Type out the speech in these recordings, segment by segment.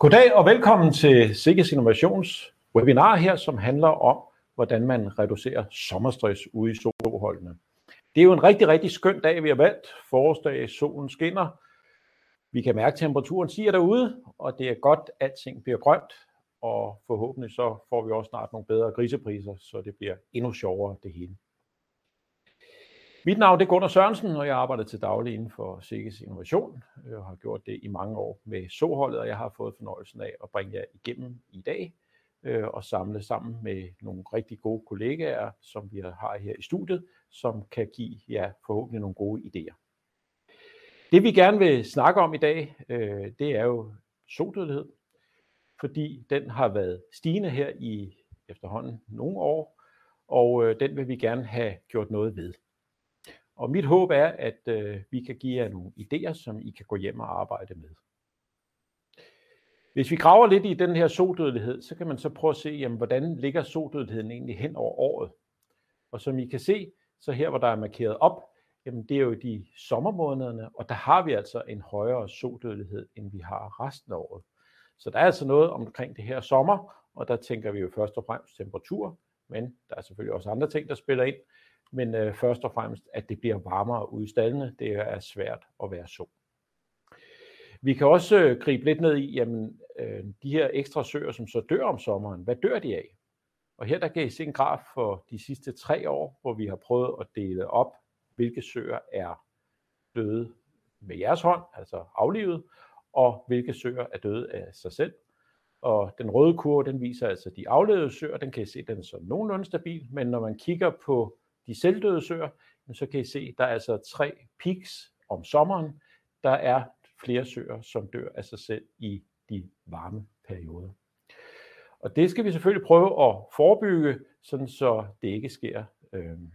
Goddag og velkommen til Sikkes Innovations webinar her, som handler om, hvordan man reducerer sommerstress ude i solholdene. Det er jo en rigtig, rigtig skøn dag, vi har valgt. Forårsdag, solen skinner. Vi kan mærke, at temperaturen stiger derude, og det er godt, at alting bliver grønt. Og forhåbentlig så får vi også snart nogle bedre grisepriser, så det bliver endnu sjovere det hele. Mit navn er Gunnar Sørensen, og jeg arbejder til daglig inden for Sikkes Innovation. Øh, jeg har gjort det i mange år med Soholdet, og jeg har fået fornøjelsen af at bringe jer igennem i dag øh, og samle sammen med nogle rigtig gode kollegaer, som vi har her i studiet, som kan give jer forhåbentlig nogle gode idéer. Det vi gerne vil snakke om i dag, øh, det er jo sodødelighed, fordi den har været stigende her i efterhånden nogle år, og den vil vi gerne have gjort noget ved. Og mit håb er, at øh, vi kan give jer nogle idéer, som I kan gå hjem og arbejde med. Hvis vi graver lidt i den her sodødelighed, så kan man så prøve at se, jamen hvordan ligger sodødeligheden egentlig hen over året? Og som I kan se, så her hvor der er markeret op, jamen det er jo de sommermånederne, og der har vi altså en højere sodødelighed, end vi har resten af året. Så der er altså noget omkring det her sommer, og der tænker vi jo først og fremmest temperatur, men der er selvfølgelig også andre ting, der spiller ind. Men øh, først og fremmest, at det bliver varmere ude i stallene. det er svært at være så. Vi kan også øh, gribe lidt ned i, jamen øh, de her ekstra søer, som så dør om sommeren, hvad dør de af? Og her der kan I se en graf for de sidste tre år, hvor vi har prøvet at dele op, hvilke søer er døde med jeres hånd, altså aflivet, og hvilke søer er døde af sig selv. Og den røde kurve, den viser altså de aflevede søer, den kan I se, den er så nogenlunde stabil, men når man kigger på de selvdøde søer, så kan I se, der er altså tre peaks om sommeren. Der er flere søer, som dør af sig selv i de varme perioder. Og det skal vi selvfølgelig prøve at forebygge, sådan så det ikke sker. Øhm.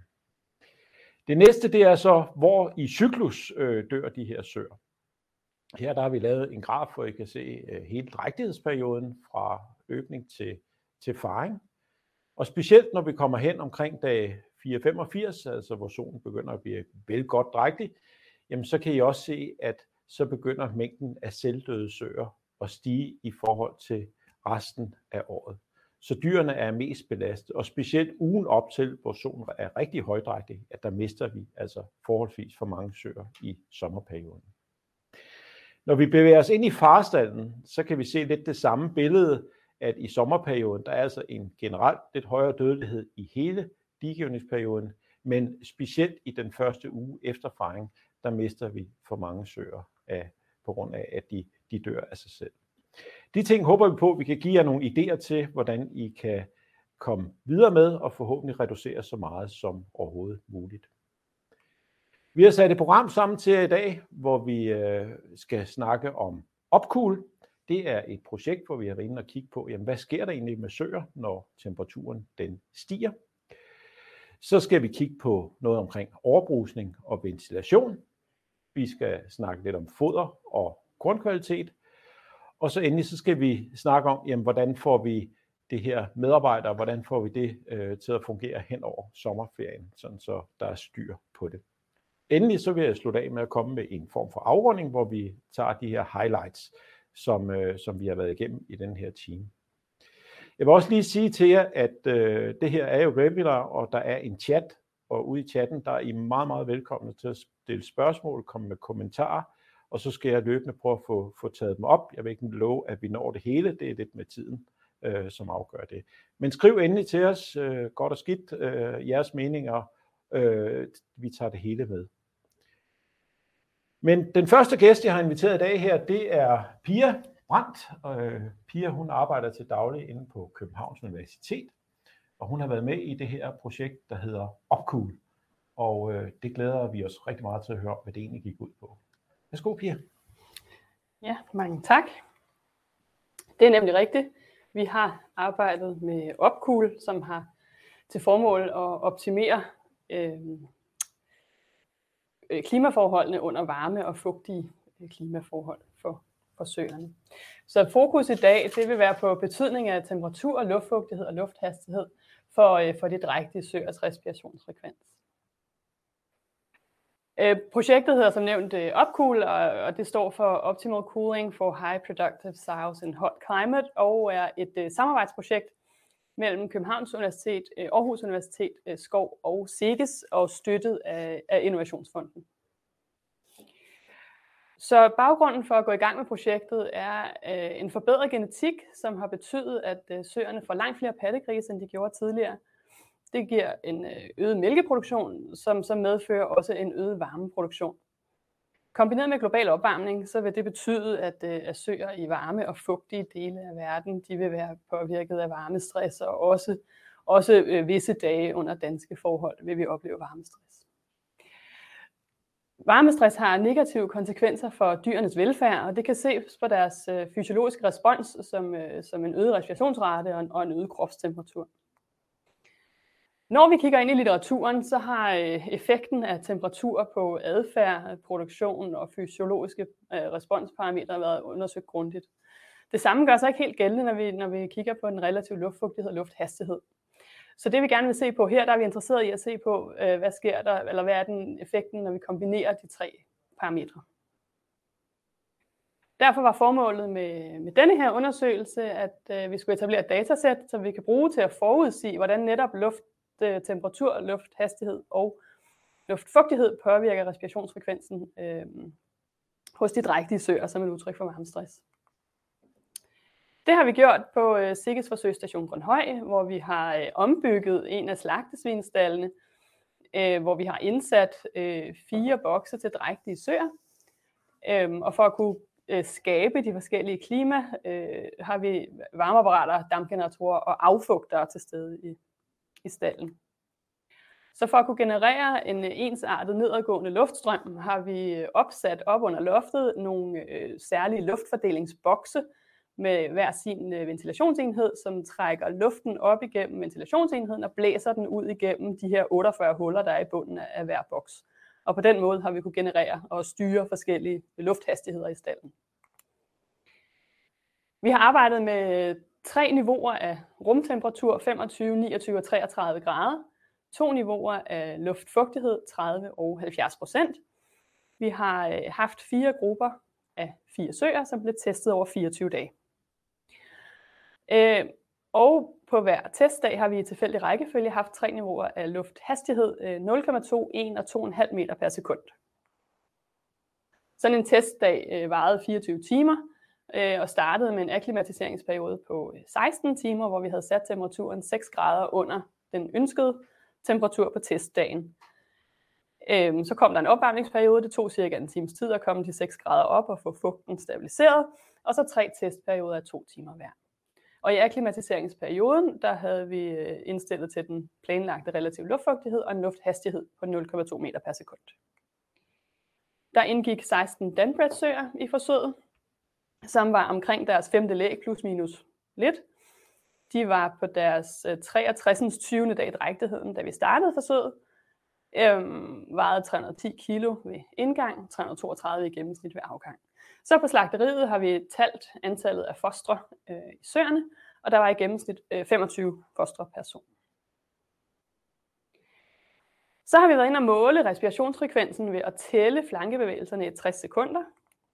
Det næste, det er så, hvor i cyklus øh, dør de her søer. Her der har vi lavet en graf, hvor I kan se øh, hele drægtighedsperioden fra øbning til til faring. Og specielt når vi kommer hen omkring dag 485, altså hvor solen begynder at blive vel godt drægtig, jamen så kan I også se, at så begynder mængden af selvdøde søer at stige i forhold til resten af året. Så dyrene er mest belastet, og specielt ugen op til, hvor solen er rigtig højdrægtig, at der mister vi altså forholdsvis for mange søer i sommerperioden. Når vi bevæger os ind i farestalden, så kan vi se lidt det samme billede, at i sommerperioden, der er altså en generelt lidt højere dødelighed i hele diegivningsperioden, men specielt i den første uge efter faring, der mister vi for mange søer af, på grund af, at de, de dør af sig selv. De ting håber vi på, at vi kan give jer nogle idéer til, hvordan I kan komme videre med og forhåbentlig reducere så meget som overhovedet muligt. Vi har sat et program sammen til jer i dag, hvor vi øh, skal snakke om opcool. Det er et projekt, hvor vi har været inde og kigge på, jamen hvad sker der egentlig med søer, når temperaturen den stiger? Så skal vi kigge på noget omkring overbrusning og ventilation. Vi skal snakke lidt om foder og kornkvalitet. Og så endelig så skal vi snakke om, jamen hvordan får vi det her medarbejdere, hvordan får vi det øh, til at fungere hen over sommerferien, sådan så der er styr på det. Endelig så vil jeg slutte af med at komme med en form for afrunding, hvor vi tager de her highlights, som, øh, som vi har været igennem i den her time. Jeg vil også lige sige til jer, at øh, det her er jo webinar, og der er en chat, og ude i chatten, der er I meget, meget velkomne til at stille spørgsmål, komme med kommentarer, og så skal jeg løbende prøve at få, få taget dem op. Jeg vil ikke love, at vi når det hele, det er lidt med tiden, øh, som afgør det. Men skriv endelig til os, øh, godt og skidt, øh, jeres meninger, øh, vi tager det hele med. Men den første gæst, jeg har inviteret i dag her, det er Pia Brandt. Øh, Pia hun arbejder til daglig inde på Københavns Universitet, og hun har været med i det her projekt, der hedder Opcool. Og øh, det glæder vi os rigtig meget til at høre, hvad det egentlig gik ud på. Værsgo, Pia. Ja, mange tak. Det er nemlig rigtigt. Vi har arbejdet med Opcool, som har til formål at optimere øh, øh klimaforholdene under varme og fugtige øh, klimaforhold for, for søerne. Så fokus i dag det vil være på betydning af temperatur, luftfugtighed og lufthastighed for, øh, for det drægtige søers respirationsfrekvens. Øh, projektet hedder som nævnt øh, OPCOOL, og, og det står for Optimal Cooling for High Productive Sows in Hot Climate, og er et øh, samarbejdsprojekt mellem Københavns Universitet, øh, Aarhus Universitet, øh, Skov og SEGES, og støttet af, af Innovationsfonden. Så baggrunden for at gå i gang med projektet er øh, en forbedret genetik, som har betydet, at øh, søerne får langt flere pattegrise, end de gjorde tidligere. Det giver en øh, øget mælkeproduktion, som så medfører også en øget varmeproduktion. Kombineret med global opvarmning, så vil det betyde, at, øh, at søer i varme og fugtige dele af verden, de vil være påvirket af varmestress, og også, også øh, visse dage under danske forhold vil vi opleve varmestress. Varmestress har negative konsekvenser for dyrenes velfærd, og det kan ses på deres øh, fysiologiske respons som, øh, som en øget respirationsrate og en, og en øget kropstemperatur. Når vi kigger ind i litteraturen, så har øh, effekten af temperatur på adfærd, produktion og fysiologiske øh, responsparametre været undersøgt grundigt. Det samme gør sig ikke helt gældende, når vi, når vi kigger på den relative luftfugtighed og lufthastighed. Så det vi gerne vil se på her, der er vi interesseret i at se på, øh, hvad sker der, eller hvad er den effekten, når vi kombinerer de tre parametre. Derfor var formålet med, med denne her undersøgelse, at øh, vi skulle etablere et datasæt, som vi kan bruge til at forudsige, hvordan netop luft øh, lufthastighed og luftfugtighed påvirker respirationsfrekvensen øh, hos de drægtige søer som et udtryk for varmestress. Det har vi gjort på øh, Sikkes forsøgsstation Grønhøj, hvor vi har øh, ombygget en af slagtesvinstallene, øh, hvor vi har indsat øh, fire bokse til drægtige søer. Øh, og for at kunne øh, skabe de forskellige klima, øh, har vi varmeapparater, dampgeneratorer og affugtere til stede i, i stallen. Så for at kunne generere en øh, ensartet nedadgående luftstrøm, har vi øh, opsat op under loftet nogle øh, særlige luftfordelingsbokse med hver sin øh, ventilationsenhed, som trækker luften op igennem ventilationsenheden og blæser den ud igennem de her 48 huller, der er i bunden af hver boks. Og på den måde har vi kunne generere og styre forskellige lufthastigheder i stallen. Vi har arbejdet med tre niveauer af rumtemperatur, 25, 29 og 33 grader, to niveauer af luftfugtighed, 30 og 70 procent. Vi har øh, haft fire grupper af fire søer, som blev testet over 24 dage. Øh, og på hver testdag har vi i tilfældig rækkefølge haft tre niveauer af lufthastighed, øh, 0,2, 1 og 2,5 meter per sekund. Sådan en testdag øh, varede 24 timer, øh, og startede med en akklimatiseringsperiode på øh, 16 timer, hvor vi havde sat temperaturen 6 grader under den ønskede temperatur på testdagen. Øh, så kom der en opvarmningsperiode, det tog cirka en times tid at komme de 6 grader op og få fugten stabiliseret, og så tre testperioder af to timer hver. Og i akklimatiseringsperioden, der havde vi øh, indstillet til den planlagte relative luftfugtighed og en lufthastighed på 0,2 meter per sekund. Der indgik 16 Danbredsøer i forsøget, som var omkring deres femte læg plus minus lidt. De var på deres øh, 63. 20. dag i drægtigheden, da vi startede forsøget. Øhm, vejede 310 kilo ved indgang, 332 i gennemsnit ved afgang. Så på slagteriet har vi talt antallet af fostre øh, i søerne, og der var i gennemsnit øh, 25 fostre per son. Så har vi været inde og måle respirationsfrekvensen ved at tælle flankebevægelserne i 60 sekunder.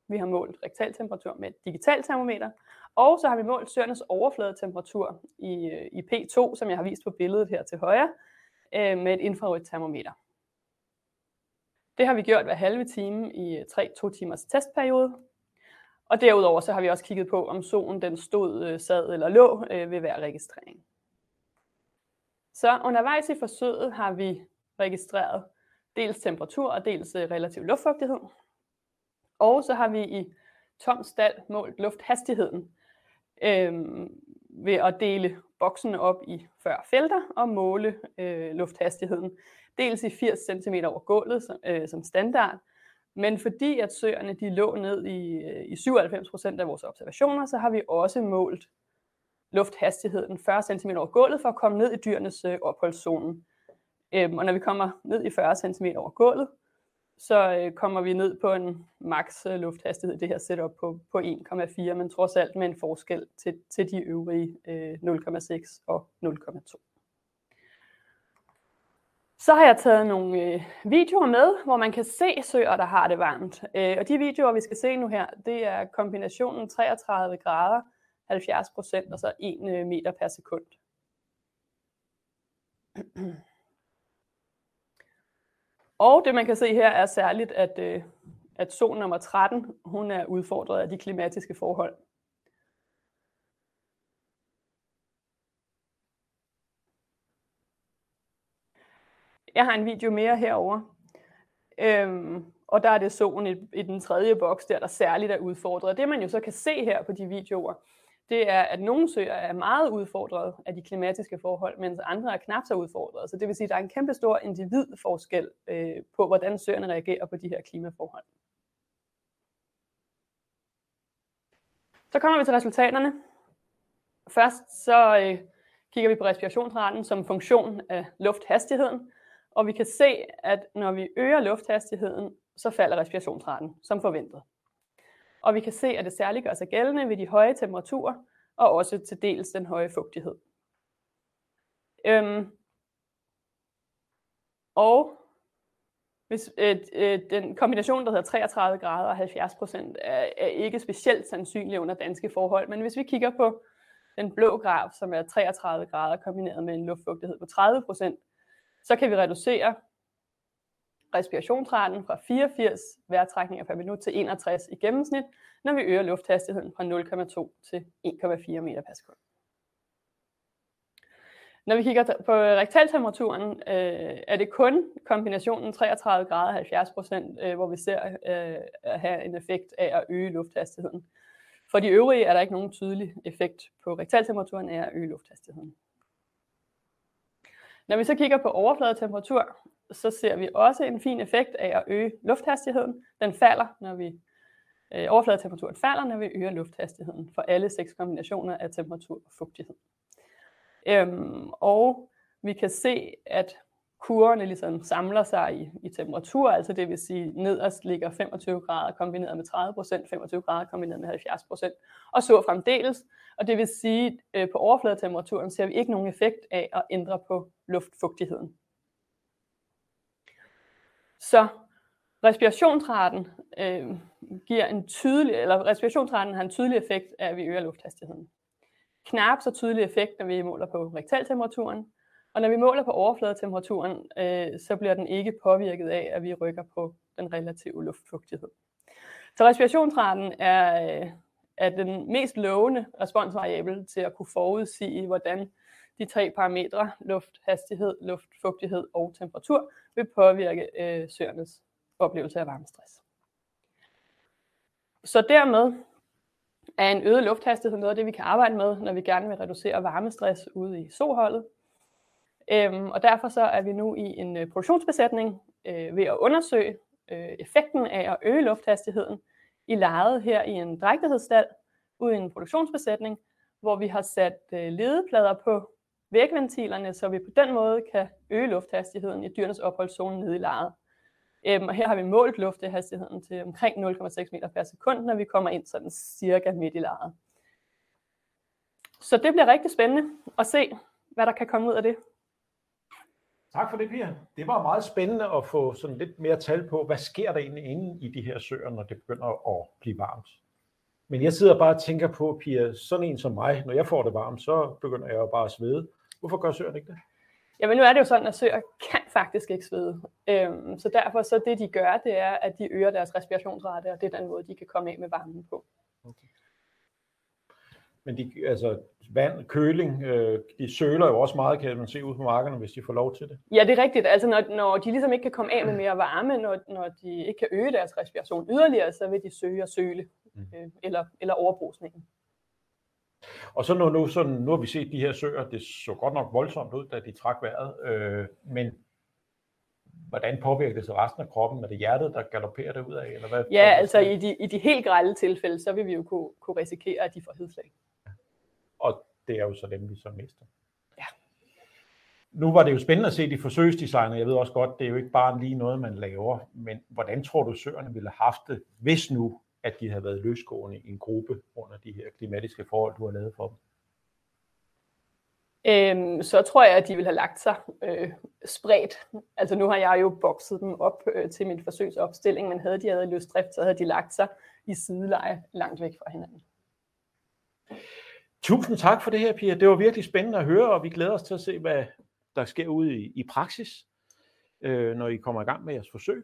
Vi har målt rektaltemperatur med et digitalt termometer, og så har vi målt søernes overfladetemperatur i, øh, i P2, som jeg har vist på billedet her til højre, øh, med et infrarødt termometer. Det har vi gjort hver halve time i øh, 3-2 timers testperiode. Og derudover så har vi også kigget på, om solen den stod, øh, sad eller lå øh, ved hver registrering. Så undervejs i forsøget har vi registreret dels temperatur og dels øh, relativ luftfugtighed. Og så har vi i tom stald målt lufthastigheden øh, ved at dele boksen op i 40 felter og måle øh, lufthastigheden. Dels i 80 cm over gulvet som, øh, som standard, men fordi at søerne de lå ned i, øh, i 97% af vores observationer, så har vi også målt lufthastigheden 40 cm over gulvet for at komme ned i dyrenes øh, opholdszone. Øhm, og når vi kommer ned i 40 cm over gulvet, så øh, kommer vi ned på en maks øh, lufthastighed det her setup på, på 1,4, men trods alt med en forskel til, til de øvrige øh, 0,6 og 0,2. Så har jeg taget nogle øh, videoer med, hvor man kan se søer, der har det varmt. Øh, og de videoer, vi skal se nu her, det er kombinationen 33 grader, 70 procent og så 1 øh, meter per sekund. Og det man kan se her er særligt, at, øh, at sol nummer 13, hun er udfordret af de klimatiske forhold. Jeg har en video mere herover. Øhm, og der er det solen i, i den tredje boks, der der særligt er udfordret. Det man jo så kan se her på de videoer, det er, at nogle søer er meget udfordret af de klimatiske forhold, mens andre er knap så udfordret. Så det vil sige, at der er en kæmpe stor individforskel øh, på, hvordan søerne reagerer på de her klimaforhold. Så kommer vi til resultaterne. Først så øh, kigger vi på respirationsraten som funktion af lufthastigheden, og vi kan se, at når vi øger lufthastigheden, så falder respirationsraten som forventet. Og vi kan se, at det særligt gør sig gældende ved de høje temperaturer, og også til dels den høje fugtighed. Øhm, og hvis, øh, øh, den kombination, der hedder 33 grader og 70 procent, er, er ikke specielt sandsynlig under danske forhold. Men hvis vi kigger på den blå graf, som er 33 grader kombineret med en luftfugtighed på 30 procent, så kan vi reducere respirationsraten fra 84 vejrtrækninger per minut til 61 i gennemsnit, når vi øger lufthastigheden fra 0,2 til 1,4 meter per sekund. Når vi kigger på rektaltemperaturen, øh, er det kun kombinationen 33 grader 70 procent, øh, hvor vi ser øh, at have en effekt af at øge lufthastigheden. For de øvrige er der ikke nogen tydelig effekt på rektaltemperaturen af at øge lufthastigheden. Når vi så kigger på overfladetemperatur, så ser vi også en fin effekt af at øge lufthastigheden. Den falder, når vi øh, overfladetemperaturen falder, når vi øger lufthastigheden for alle seks kombinationer af temperatur og fugtighed. Øhm, og vi kan se, at kurverne ligesom samler sig i, i temperatur, altså det vil sige, nederst ligger 25 grader kombineret med 30 procent, 25 grader kombineret med 70 procent, og så fremdeles. Og det vil sige, at øh, på overfladetemperaturen ser vi ikke nogen effekt af at ændre på luftfugtigheden. Så respirationsraten øh, giver en tydelig, eller respirationsraten har en tydelig effekt af, at vi øger lufthastigheden. Knap så tydelig effekt, når vi måler på rektaltemperaturen, og når vi måler på overfladetemperaturen, øh, så bliver den ikke påvirket af, at vi rykker på den relative luftfugtighed. Så respirationsraten er, øh, er den mest lovende responsvariabel til at kunne forudsige, hvordan de tre parametre, luft, hastighed, luftfugtighed og temperatur, vil påvirke øh, søernes oplevelse af varmestress. Så dermed er en øget lufthastighed noget af det, vi kan arbejde med, når vi gerne vil reducere varmestress ude i soholdet. Øhm, og derfor så er vi nu i en øh, produktionsbesætning øh, ved at undersøge øh, effekten af at øge lufthastigheden i lejet her i en drægtighedsstald ude i en produktionsbesætning, hvor vi har sat øh, ledeplader på vægventilerne, så vi på den måde kan øge lufthastigheden i dyrenes opholdszone nede i lejet. Øhm, og her har vi målt lufthastigheden til omkring 0,6 meter per sekund, når vi kommer ind sådan cirka midt i lejet. Så det bliver rigtig spændende at se, hvad der kan komme ud af det. Tak for det, Pia. Det var meget spændende at få sådan lidt mere tal på, hvad sker der egentlig inde i de her søer, når det begynder at blive varmt. Men jeg sidder bare og tænker på, Pia, sådan en som mig, når jeg får det varmt, så begynder jeg jo bare at svede. Hvorfor gør søerne ikke det? Jamen nu er det jo sådan, at søer kan faktisk ikke svede. Øhm, så derfor så det de gør, det er, at de øger deres respirationsrate, og det er den måde, de kan komme af med varmen på. Okay. Men de, altså, vand, køling, øh, de søler jo også meget, kan man se ud på markerne, hvis de får lov til det. Ja, det er rigtigt. Altså, når, når de ligesom ikke kan komme af med mere varme, når, når de ikke kan øge deres respiration yderligere, så vil de søge at søle, mm. øh, eller, eller overbrusningen. Og så nu, nu, sådan, nu har vi set de her søer, det så godt nok voldsomt ud, da de trak vejret, øh, men hvordan påvirker det så resten af kroppen? Er det hjertet, der galopperer det ud af? Eller hvad, ja, altså i de, i de helt grælde tilfælde, så vil vi jo kunne, kunne risikere, at de får hedslag. Og det er jo så dem, vi så mister. Ja. Nu var det jo spændende at se de forsøgsdesigner. Jeg ved også godt, det er jo ikke bare lige noget, man laver. Men hvordan tror du, søerne ville have haft det, hvis nu at de havde været løsgående i en gruppe under de her klimatiske forhold, du har lavet for dem? Øhm, så tror jeg, at de vil have lagt sig øh, spredt. Altså nu har jeg jo bokset dem op øh, til min forsøgsopstilling, men havde de havde løsdrift, så havde de lagt sig i sideleje langt væk fra hinanden. Tusind tak for det her, Pia. Det var virkelig spændende at høre, og vi glæder os til at se, hvad der sker ude i, i praksis, øh, når I kommer i gang med jeres forsøg.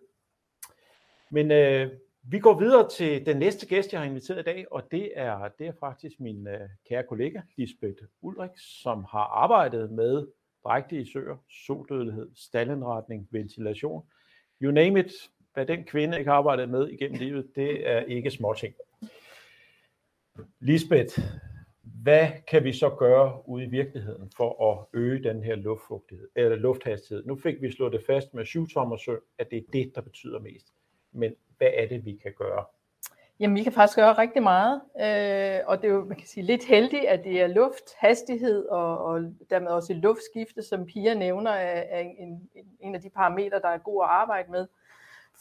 Men øh, vi går videre til den næste gæst, jeg har inviteret i dag, og det er, det er faktisk min øh, kære kollega, Lisbeth Ulrik, som har arbejdet med drægtige søer, soldødelighed, staldindretning, ventilation. You name it, hvad den kvinde ikke har arbejdet med igennem livet, det er ikke småting. Lisbeth, hvad kan vi så gøre ude i virkeligheden for at øge den her luftfugtighed, eller lufthastighed? Nu fik vi slået det fast med 7 sø, at det er det, der betyder mest. Men hvad er det, vi kan gøre? Jamen, vi kan faktisk gøre rigtig meget, øh, og det er jo, man kan sige, lidt heldigt, at det er lufthastighed og, og dermed også luftskifte, som Pia nævner, er, er en, en af de parametre, der er god at arbejde med.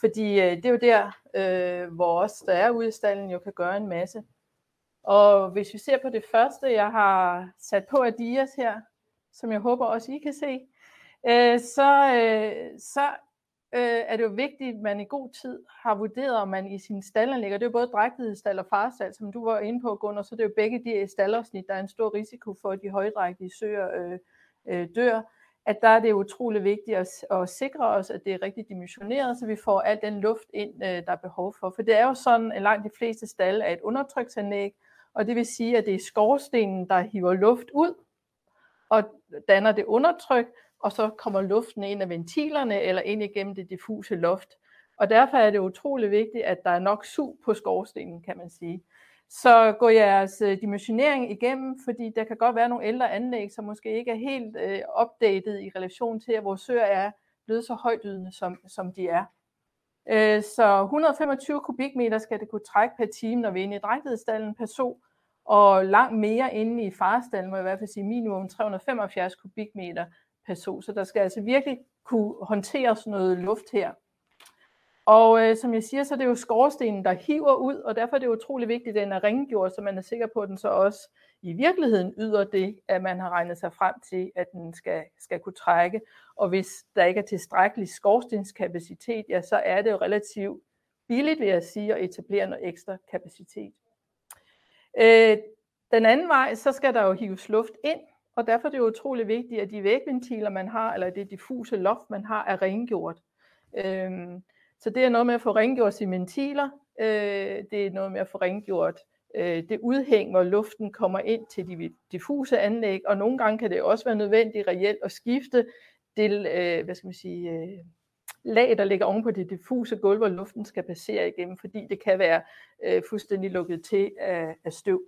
Fordi øh, det er jo der, øh, hvor os, der er ude i stallen, jo kan gøre en masse. Og hvis vi ser på det første, jeg har sat på Adias Dias her, som jeg håber også I kan se, øh, så, øh, så øh, er det jo vigtigt, at man i god tid har vurderet, om man i sin staldanlæg, og det er jo både drægtighedsstald og farstald, som du var inde på, Gunnar, så det er jo begge de stallersnit, der er en stor risiko for, at de højdrægtige søer øh, øh, dør, at der er det utrolig vigtigt at, at sikre os, at det er rigtig dimensioneret, så vi får al den luft ind, øh, der er behov for. For det er jo sådan, at langt de fleste stalle er et undertryksanlæg, og det vil sige, at det er skorstenen, der hiver luft ud og danner det undertryk, og så kommer luften ind af ventilerne eller ind igennem det diffuse loft. Og derfor er det utrolig vigtigt, at der er nok sug på skorstenen, kan man sige. Så gå jeres øh, dimensionering igennem, fordi der kan godt være nogle ældre anlæg, som måske ikke er helt øh, opdateret i relation til, at vores søer er blevet så højtydende, som, som de er. Øh, så 125 kubikmeter skal det kunne trække per time, når vi er inde i drægtighedsstallen per so, og langt mere inde i farestallen, må jeg i hvert fald sige minimum 375 kubikmeter person. Så der skal altså virkelig kunne håndteres noget luft her. Og øh, som jeg siger, så er det jo skorstenen, der hiver ud, og derfor er det utrolig vigtigt, at den er ringgjort, så man er sikker på, at den så også i virkeligheden yder det, at man har regnet sig frem til, at den skal, skal kunne trække. Og hvis der ikke er tilstrækkelig skorstenskapacitet, ja, så er det jo relativt billigt, vil jeg sige, at etablere noget ekstra kapacitet. Øh, den anden vej, så skal der jo hives luft ind, og derfor er det jo utrolig vigtigt, at de vægventiler, man har, eller det diffuse loft, man har, er rengjort. Øhm, så det er noget med at få rengjort sine ventiler, øh, det er noget med at få rengjort øh, det udhæng, hvor luften kommer ind til de diffuse anlæg, og nogle gange kan det også være nødvendigt reelt at skifte det, øh, hvad skal man sige, øh, lag, der ligger ovenpå det diffuse gulv, hvor luften skal passere igennem, fordi det kan være øh, fuldstændig lukket til af, af støv.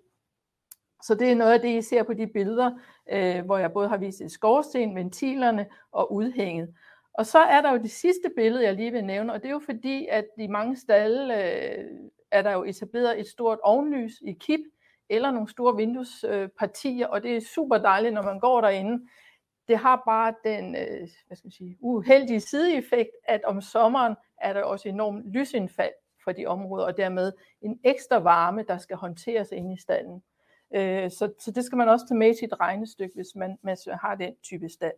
Så det er noget af det, I ser på de billeder, øh, hvor jeg både har vist et skorsten, ventilerne og udhænget. Og så er der jo det sidste billede, jeg lige vil nævne, og det er jo fordi, at i mange stalle øh, er der jo etableret et stort ovenlys i kip, eller nogle store vinduespartier, og det er super dejligt, når man går derinde. Det har bare den øh, hvad skal man sige, uheldige sideeffekt, at om sommeren er der også enormt lysindfald for de områder, og dermed en ekstra varme, der skal håndteres inde i stallen. Øh, så, så det skal man også tage med i sit regnestykke, hvis man, man har den type stald.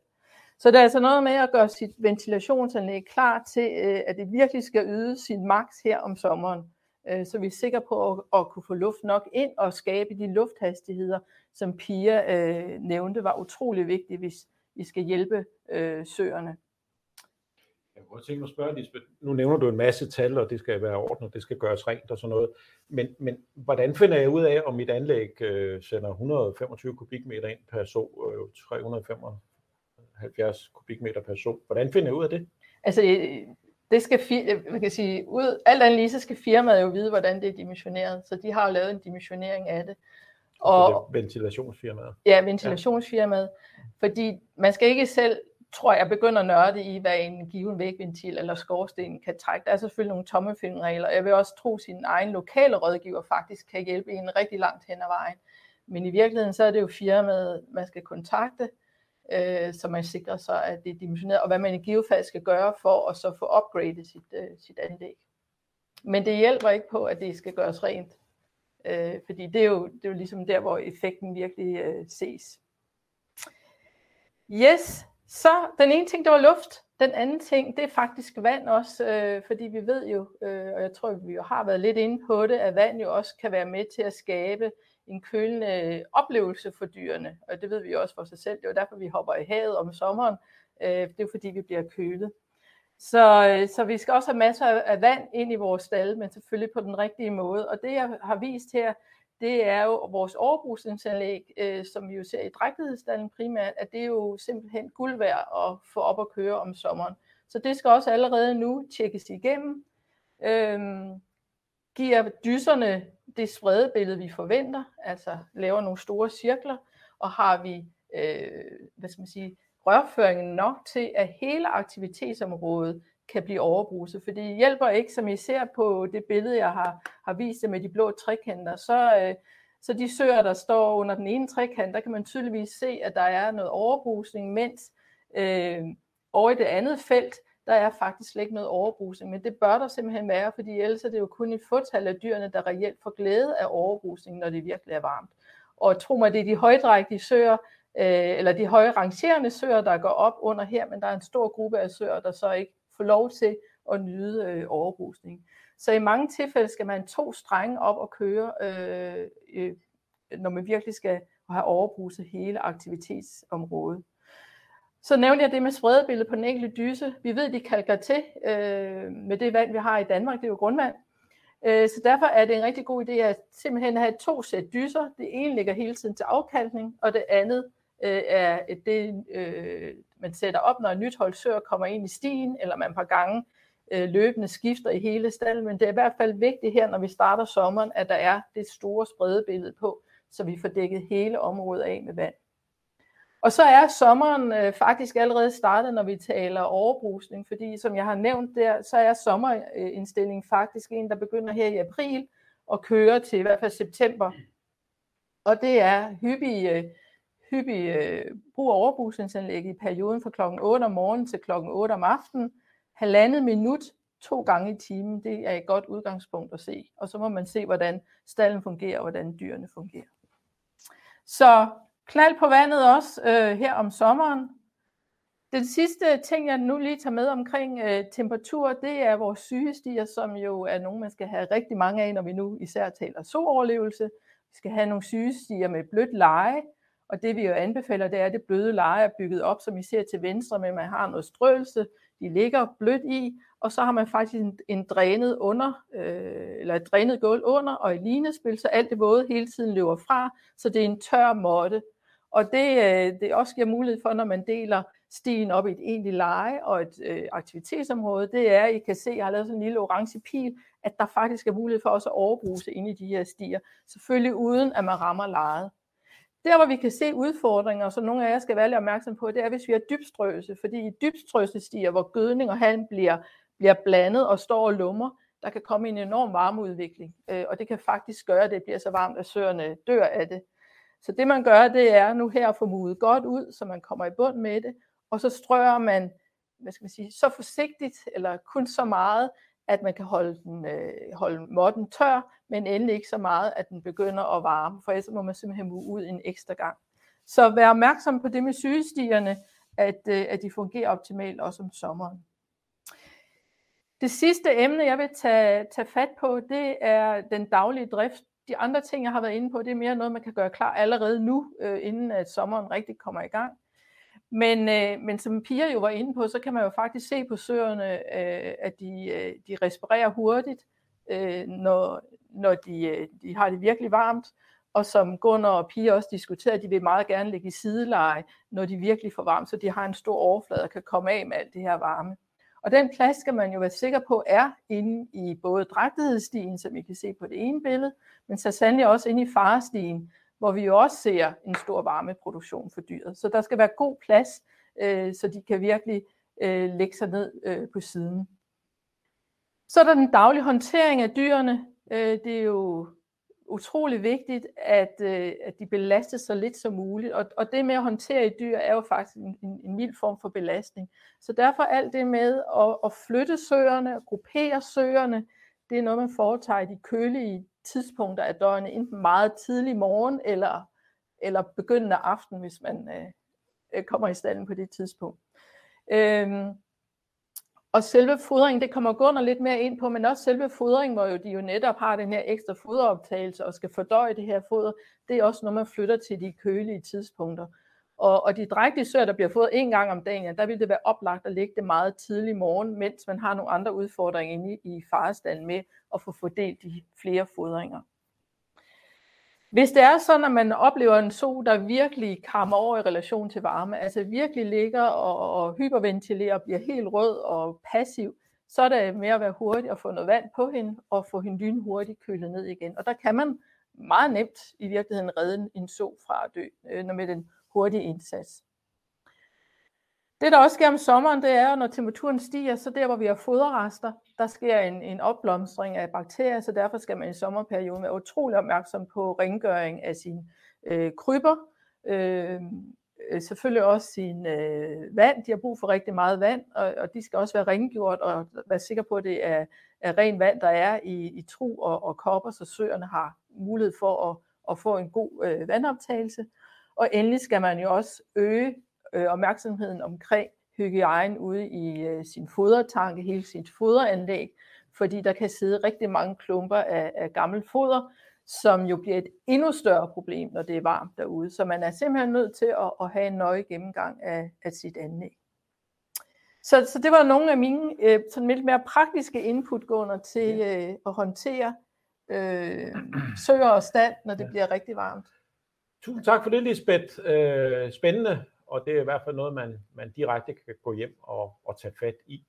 Så det er altså noget med at gøre sit ventilationsanlæg klar til, øh, at det virkelig skal yde sin maks her om sommeren. Øh, så vi er sikre på at, at kunne få luft nok ind og skabe de lufthastigheder, som Pia øh, nævnte, var utrolig vigtigt, hvis vi skal hjælpe øh, søerne. Jeg kunne tænke mig at spørge, Lisbeth, nu nævner du en masse tal, og det skal være ordnet, det skal gøres rent og sådan noget, men, men hvordan finder jeg ud af, om mit anlæg øh, sender 125 kubikmeter ind per så, øh, 375 kubikmeter per så? Hvordan finder jeg ud af det? Altså, det skal, man kan sige, ud, alt andet lige, så skal firmaet jo vide, hvordan det er dimensioneret, så de har jo lavet en dimensionering af det. Og, det er ventilationsfirmaet? Ja, ventilationsfirmaet. Ja. Fordi man skal ikke selv, tror jeg, begynder at nørde i, hvad en given vægventil eller skorsten kan trække. Der er selvfølgelig nogle tommefingerregler. Jeg vil også tro, at sin egen lokale rådgiver faktisk kan hjælpe en rigtig langt hen ad vejen. Men i virkeligheden, så er det jo firmaet, man skal kontakte, øh, så man sikrer sig, at det er dimensioneret, og hvad man i givet fald skal gøre for at så få upgradet sit, øh, sit anlæg. Men det hjælper ikke på, at det skal gøres rent, øh, fordi det er, jo, det er jo ligesom der, hvor effekten virkelig øh, ses. Yes, så den ene ting, det var luft. Den anden ting, det er faktisk vand også, øh, fordi vi ved jo, øh, og jeg tror, vi jo har været lidt inde på det, at vand jo også kan være med til at skabe en kølende oplevelse for dyrene. Og det ved vi jo også for sig selv. Det er jo derfor, vi hopper i havet om sommeren. Øh, det er jo fordi, vi bliver kølet. Så, øh, så vi skal også have masser af vand ind i vores stald, men selvfølgelig på den rigtige måde. Og det, jeg har vist her, det er jo vores overbrugsanlæg, øh, som vi jo ser i drægtighedsstallen primært, at det er jo simpelthen guld værd at få op at køre om sommeren. Så det skal også allerede nu tjekkes igennem. Øhm, giver dyserne det spredebillede, vi forventer, altså laver nogle store cirkler, og har vi øh, hvad skal man sige, rørføringen nok til, at hele aktivitetsområdet kan blive overbruset. For det hjælper ikke, som I ser på det billede, jeg har, har vist med de blå trekanter, så, øh, så de søer, der står under den ene trekant, der kan man tydeligvis se, at der er noget overbrusning, mens øh, over i det andet felt, der er faktisk slet ikke noget overbrusning, men det bør der simpelthen være, fordi ellers er det jo kun et fåtal af dyrene, der reelt får glæde af overbrusning, når det virkelig er varmt. Og tro mig, det er de højdrægtige søer, øh, eller de høje rangerende søer, der går op under her, men der er en stor gruppe af søer, der så ikke få lov til at nyde øh, overrusning. Så i mange tilfælde skal man to strenge op og køre, øh, øh, når man virkelig skal have overbruset hele aktivitetsområdet. Så nævnte jeg det med spredebilledet på den enkelte dyse. Vi ved, de kalker til øh, med det vand, vi har i Danmark. Det er jo grundvand. Øh, så derfor er det en rigtig god idé at simpelthen have to sæt dyser. Det ene ligger hele tiden til afkalkning, og det andet øh, er det, øh, man sætter op, når en nyt hold søer kommer ind i stien, eller man par gange øh, løbende skifter i hele stallen. Men det er i hvert fald vigtigt her, når vi starter sommeren, at der er det store spredebillede på, så vi får dækket hele området af med vand. Og så er sommeren øh, faktisk allerede startet, når vi taler overbrusning, fordi som jeg har nævnt der, så er sommerindstillingen faktisk en, der begynder her i april og kører til i hvert fald september. Og det er hyppige øh, hyppig øh, brug af overbrusningsanlæg i perioden fra klokken 8 om morgenen til klokken 8 om aftenen. Halvandet minut to gange i timen, det er et godt udgangspunkt at se. Og så må man se, hvordan stallen fungerer og hvordan dyrene fungerer. Så Knald på vandet også øh, her om sommeren. Den sidste ting, jeg nu lige tager med omkring øh, temperatur, det er vores sygestiger, som jo er nogen, man skal have rigtig mange af, når vi nu især taler sooverlevelse. Vi skal have nogle sygestiger med blødt leje, og det vi jo anbefaler, det er, at det bløde leje er bygget op, som I ser til venstre, men man har noget strøelse, de ligger blødt i, og så har man faktisk en, en drænet under, øh, eller et drænet gulv under, og i linespil, så alt det våde hele tiden løber fra, så det er en tør måtte, og det, øh, det også giver mulighed for, når man deler stien op i et egentligt leje og et øh, aktivitetsområde, det er, at I kan se, at jeg har lavet sådan en lille orange pil, at der faktisk er mulighed for også at overbruse ind i de her stier. Selvfølgelig uden, at man rammer lejet. Der, hvor vi kan se udfordringer, som nogle af jer skal være lidt opmærksom på, det er, hvis vi har dybstrøse. Fordi i dybstrøse stier, hvor gødning og halm bliver, bliver blandet og står og lummer, der kan komme en enorm varmeudvikling. Øh, og det kan faktisk gøre, at det bliver så varmt, at søerne dør af det. Så det man gør, det er nu her at få mudet godt ud, så man kommer i bund med det, og så strører man, hvad skal man sige, så forsigtigt, eller kun så meget, at man kan holde, den, øh, holde modden tør, men endelig ikke så meget, at den begynder at varme, for ellers må man simpelthen mue ud en ekstra gang. Så vær opmærksom på det med sygestigerne, at, øh, at de fungerer optimalt også om sommeren. Det sidste emne, jeg vil tage, tage fat på, det er den daglige drift de andre ting, jeg har været inde på, det er mere noget, man kan gøre klar allerede nu, øh, inden at sommeren rigtig kommer i gang. Men, øh, men som Pia jo var inde på, så kan man jo faktisk se på søerne, øh, at de, øh, de respirerer hurtigt, øh, når, når de, øh, de har det virkelig varmt. Og som Gunnar og Pia også diskuterede, de vil meget gerne ligge i sideleje, når de virkelig får varmt, så de har en stor overflade og kan komme af med alt det her varme. Og den plads skal man jo være sikker på er inde i både drægtighedsstien, som I kan se på det ene billede, men så sandelig også inde i farestien, hvor vi jo også ser en stor varmeproduktion for dyret. Så der skal være god plads, øh, så de kan virkelig øh, lægge sig ned øh, på siden. Så er der den daglige håndtering af dyrene. Øh, det er jo utrolig vigtigt, at, øh, at de belastes så lidt som muligt. Og, og det med at håndtere et dyr er jo faktisk en, en, en mild form for belastning. Så derfor alt det med at, at flytte søerne, at gruppere søerne, det er noget, man foretager i de kølige tidspunkter af døgnet, enten meget tidlig morgen eller, eller begyndende aften, hvis man, øh, kommer i stallen på det tidspunkt. Øhm, og selve fodringen, det kommer Gunnar lidt mere ind på, men også selve fodringen, hvor jo de jo netop har den her ekstra foderoptagelse og skal fordøje det her foder, det er også noget, man flytter til de kølige tidspunkter. Og, og de drægtige søer, der bliver fået en gang om dagen, ja, der vil det være oplagt at lægge det meget tidlig morgen, mens man har nogle andre udfordringer inde i, i med at få fordelt de flere fodringer. Hvis det er sådan, at man oplever en so, der virkelig kammer over i relation til varme, altså virkelig ligger og, og hyperventilerer og bliver helt rød og passiv, så er det med at være hurtig og få noget vand på hende og få hende lynhurtigt kølet ned igen. Og der kan man meget nemt i virkeligheden redde en so fra at dø øh, når med den hurtig indsats. Det, der også sker om sommeren, det er, når temperaturen stiger, så der, hvor vi har foderrester, der sker en, en opblomstring af bakterier, så derfor skal man i sommerperioden være utrolig opmærksom på rengøring af sine øh, kryber, øh, øh, selvfølgelig også sin øh, vand. De har brug for rigtig meget vand, og, og de skal også være rengjort og være sikre på, at det er, er ren vand, der er i, i tru og, og kopper, så søerne har mulighed for at, at få en god øh, vandoptagelse. Og endelig skal man jo også øge øh, opmærksomheden omkring hygiejne ude i øh, sin fodertanke, hele sit foderanlæg, fordi der kan sidde rigtig mange klumper af, af gammelt foder, som jo bliver et endnu større problem, når det er varmt derude. Så man er simpelthen nødt til at, at have en nøje gennemgang af, af sit anlæg. Så, så det var nogle af mine øh, sådan lidt mere praktiske input gående til øh, at håndtere øh, søer og stand, når det ja. bliver rigtig varmt. Tusind tak for det, Lisbeth. Øh, spændende og det er i hvert fald noget, man, man direkte kan gå hjem og, og tage fat i.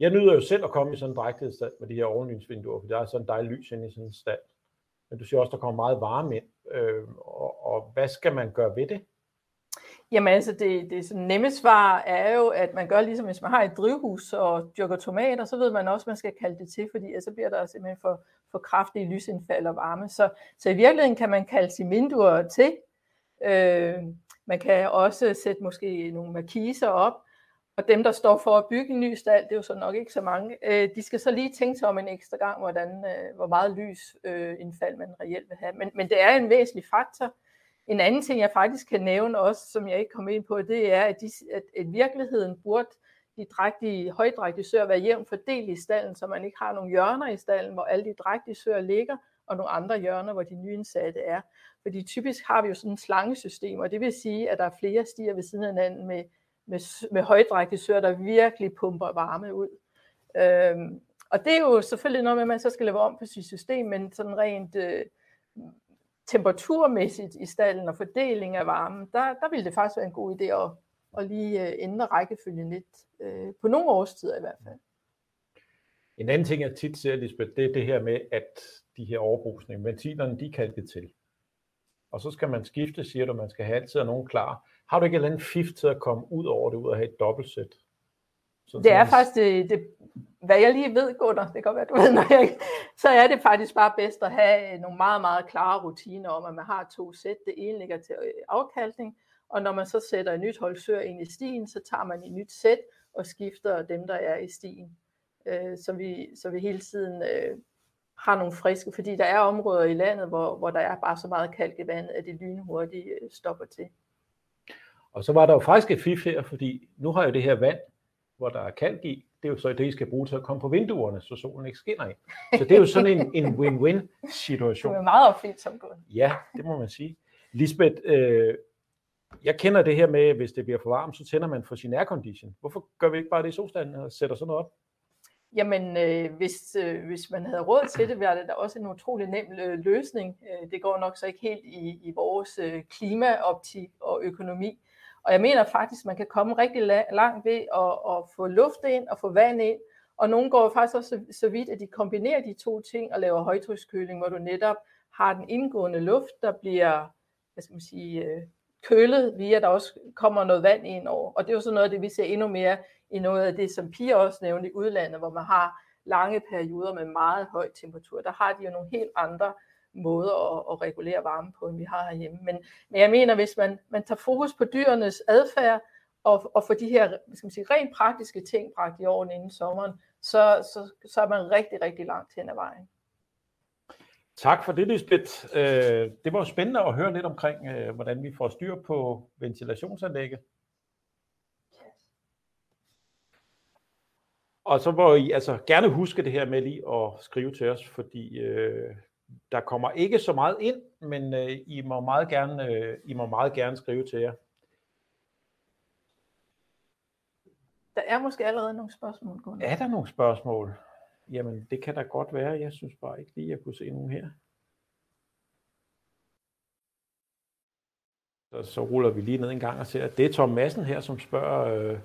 Jeg nyder jo selv at komme i sådan en drægtighedsstald med de her ovenlysvinduer, for der er sådan en dejlig lys inde i sådan en stald. Men du siger også, der kommer meget varme ind. Øh, og, og hvad skal man gøre ved det? Jamen altså, det, det sådan nemme svar er jo, at man gør ligesom hvis man har et drivhus og dyrker tomater, så ved man også, at man skal kalde det til, fordi altså, så bliver der simpelthen for, for kraftige lysindfald og varme. Så, så i virkeligheden kan man kalde sine vinduer til, øh, man kan også sætte måske nogle markiser op, og dem, der står for at bygge en ny stald, det er jo så nok ikke så mange, øh, de skal så lige tænke sig om en ekstra gang, hvordan, øh, hvor meget lys øh, indfald man reelt vil have. Men, men det er en væsentlig faktor. En anden ting, jeg faktisk kan nævne også, som jeg ikke kom ind på, det er, at, de, at, at virkeligheden burde de drægtige, højdrægtige søer være jævnt fordelt i stallen, så man ikke har nogle hjørner i stallen, hvor alle de drægtige søer ligger, og nogle andre hjørner, hvor de nyindsatte er. Fordi typisk har vi jo sådan en slangesystem, og det vil sige, at der er flere stier ved siden af hinanden med, med, med højdrægtige søer, der virkelig pumper varme ud. Øhm, og det er jo selvfølgelig noget med, at man så skal lave om på sit system, men sådan rent øh, temperaturmæssigt i stallen og fordeling af varmen, der, der ville det faktisk være en god idé at, at lige øh, ændre rækkefølgen lidt, øh, på nogle årstider i hvert fald. En anden ting, jeg tit ser, Lisbeth, det er det her med, at de her overbrusninger, ventilerne, de kan det til og så skal man skifte, siger du, man skal have altid nogen klar. Har du ikke et eller andet fif til at komme ud over det, ud og have et dobbeltsæt? Så det er man... faktisk det, det, hvad jeg lige ved, Gunnar, det kan godt være, du ved, når jeg, så er det faktisk bare bedst at have nogle meget, meget klare rutiner om, at man har to sæt. Det ene ligger til afkalkning, og når man så sætter et nyt hold søer ind i stien, så tager man et nyt sæt og skifter dem, der er i stien. Øh, så, vi, så vi hele tiden øh, har nogle friske, fordi der er områder i landet, hvor, hvor der er bare så meget kalk i vandet, at det lynhurtigt øh, stopper til. Og så var der jo faktisk et fif her, fordi nu har jeg det her vand, hvor der er kalk i, det er jo så det, I skal bruge til at komme på vinduerne, så solen ikke skinner ind. Så det er jo sådan en, en win-win situation. Det er meget opfindsom, Gunn. Ja, det må man sige. Lisbeth, øh, jeg kender det her med, at hvis det bliver for varmt, så tænder man for sin aircondition. Hvorfor gør vi ikke bare det i solstanden og sætter sådan noget op? Jamen, øh, hvis, øh, hvis man havde råd til det, var det da også en utrolig nem øh, løsning. Øh, det går nok så ikke helt i, i vores øh, klimaoptik og økonomi. Og jeg mener faktisk, at man kan komme rigtig la- langt ved at, at få luft ind og få vand ind. Og nogle går faktisk også så, så vidt, at de kombinerer de to ting og laver højtrykskøling, hvor du netop har den indgående luft, der bliver hvad skal man sige, øh, kølet via, at der også kommer noget vand ind over. Og det er jo sådan noget af det, vi ser endnu mere i noget af det, som Pia også nævnte i udlandet, hvor man har lange perioder med meget høj temperatur. Der har de jo nogle helt andre måder at, at regulere varme på, end vi har herhjemme. Men, men jeg mener, hvis man, man tager fokus på dyrenes adfærd, og, og får de her skal man sige, rent praktiske ting bragt i orden inden sommeren, så, så, så er man rigtig, rigtig langt hen ad vejen. Tak for det, Lisbeth. Øh, det var jo spændende at høre lidt omkring, øh, hvordan vi får styr på ventilationsanlægget. Og så må I altså gerne huske det her med lige at skrive til os, fordi øh, der kommer ikke så meget ind, men øh, I, må meget gerne, øh, I må meget gerne skrive til jer. Der er måske allerede nogle spørgsmål. Gunnar. Er der nogle spørgsmål? Jamen, det kan da godt være. Jeg synes bare ikke lige, at jeg kunne se nogen her. Så, så ruller vi lige ned en gang og ser, at det er Tom Madsen her, som spørger... Øh,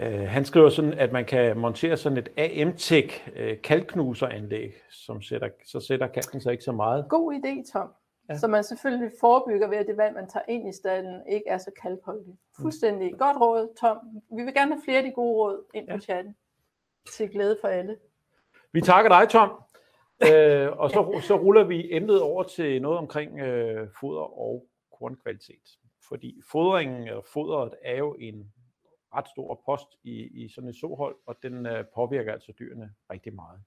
øh, han skriver sådan, at man kan montere sådan et AM-Tech øh, kalkknuseranlæg, som sætter, så sætter kalken sig ikke så meget. God idé, Tom. Ja. Så man selvfølgelig forebygger ved, at det vand, man tager ind i stallen, ikke er så kalkholdigt. Fuldstændig. Mm. Godt råd, Tom. Vi vil gerne have flere af de gode råd ind på ja. chatten. Til glæde for alle. Vi takker dig, Tom. øh, og så, så ruller vi emnet over til noget omkring øh, foder og kornkvalitet. Fordi fodringen eller øh, fodret er jo en ret stor post i, i sådan et sohold, og den øh, påvirker altså dyrene rigtig meget.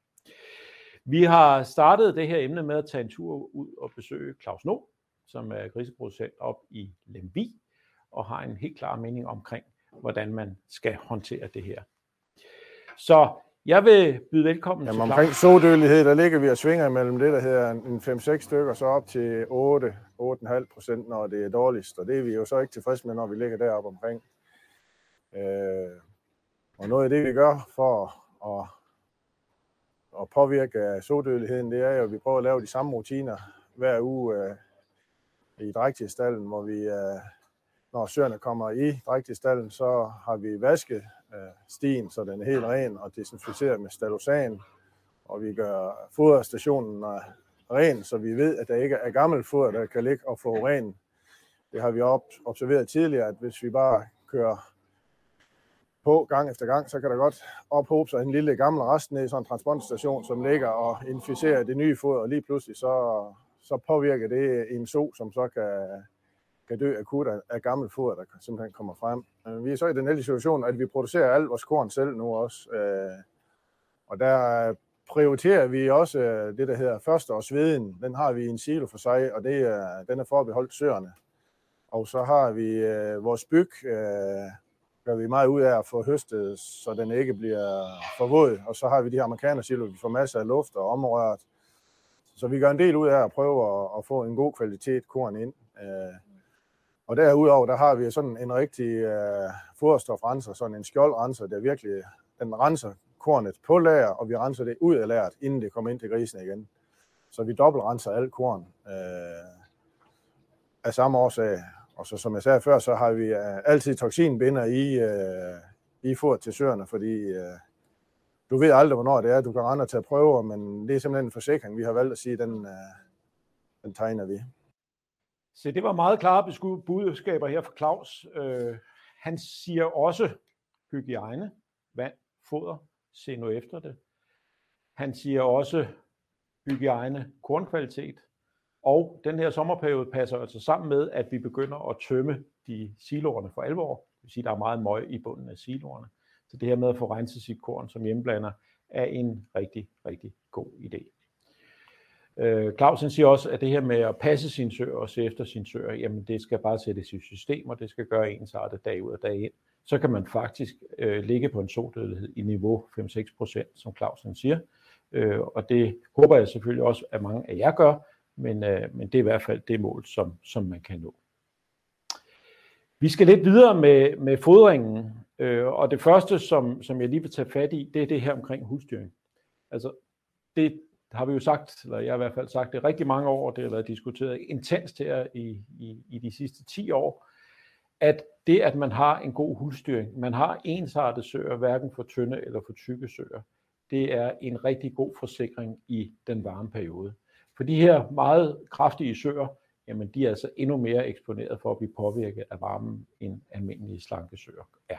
Vi har startet det her emne med at tage en tur ud og besøge Claus No, som er griseproducent op i Lemvi, og har en helt klar mening omkring, hvordan man skal håndtere det her. Så jeg vil byde velkommen Jamen, til omkring sodødelighed, der ligger vi og svinger mellem det, der hedder en 5-6 stykker, så op til 8, 8,5 procent, når det er dårligst. Og det er vi jo så ikke tilfredse med, når vi ligger deroppe omkring. Øh, og noget af det, vi gør for at, at påvirke sodødeligheden, det er jo, at vi prøver at lave de samme rutiner hver uge øh, i drægtigstallen, hvor vi, øh, når søerne kommer i drægtigstallen, så har vi vasket øh, stien, så den er helt ren og desinficeret med stalosan. Og vi gør foderstationen øh, ren, så vi ved, at der ikke er gammelt foder, der kan ligge og få ren. Det har vi observeret tidligere, at hvis vi bare kører på gang efter gang, så kan der godt ophobe sig en lille gammel rest ned i sådan en transportstation, som ligger og inficerer det nye foder, og lige pludselig så, så påvirker det en so, som så kan, kan dø akut af, af foder, der simpelthen kommer frem. Øh, vi er så i den heldige situation, at vi producerer alt vores korn selv nu også. Øh, og der prioriterer vi også øh, det, der hedder førsteårsveden. Den har vi i en silo for sig, og det er, den er forbeholdt søerne. Og så har vi vores byg, gør vi meget ud af at få høstet, så den ikke bliver for våd. Og så har vi de her amerikanersilo, vi får masser af luft og omrørt. Så vi gør en del ud af at prøve at, at få en god kvalitet korn ind. Og derudover, der har vi sådan en rigtig øh, foderstofrenser, sådan en skjoldrenser, der virkelig, den renser kornet på lager, og vi renser det ud af lageret, inden det kommer ind til grisen igen. Så vi dobbeltrenser alt korn øh, af samme årsag. Og så som jeg sagde før, så har vi øh, altid toksinbinder i, øh, i foder til søerne, fordi øh, du ved aldrig, hvornår det er, du kan rende og tage prøver, men det er simpelthen en forsikring, vi har valgt at sige, den, øh, den tegner vi. Så det var meget klare budskaber her fra Claus. Øh, han siger også hygiejne, vand, foder, se nu efter det. Han siger også hygiejne, kornkvalitet. Og den her sommerperiode passer altså sammen med, at vi begynder at tømme de siloerne for alvor. Det vil sige, at der er meget møg i bunden af siloerne. Så det her med at få renset sit korn som hjemmeblander er en rigtig, rigtig god idé. Øh, Clausen siger også, at det her med at passe sin søer og se efter sin søer, jamen det skal bare sættes i system, og det skal gøre ensartet dag ud og dag ind. Så kan man faktisk øh, ligge på en sodødelighed i niveau 5-6 procent, som Clausen siger. Øh, og det håber jeg selvfølgelig også, at mange af jer gør, men, øh, men det er i hvert fald det mål, som, som man kan nå. Vi skal lidt videre med, med fodringen, øh, og det første, som, som jeg lige vil tage fat i, det er det her omkring husdyring. Altså, det, har vi jo sagt, eller jeg har i hvert fald sagt det rigtig mange år, det har været diskuteret intenst her i, i, i de sidste 10 år, at det, at man har en god hulstyring, man har ensartet søer, hverken for tynde eller for tykke søer, det er en rigtig god forsikring i den varme periode. For de her meget kraftige søer, jamen de er altså endnu mere eksponeret for at blive påvirket af varmen, end almindelige slanke søer er.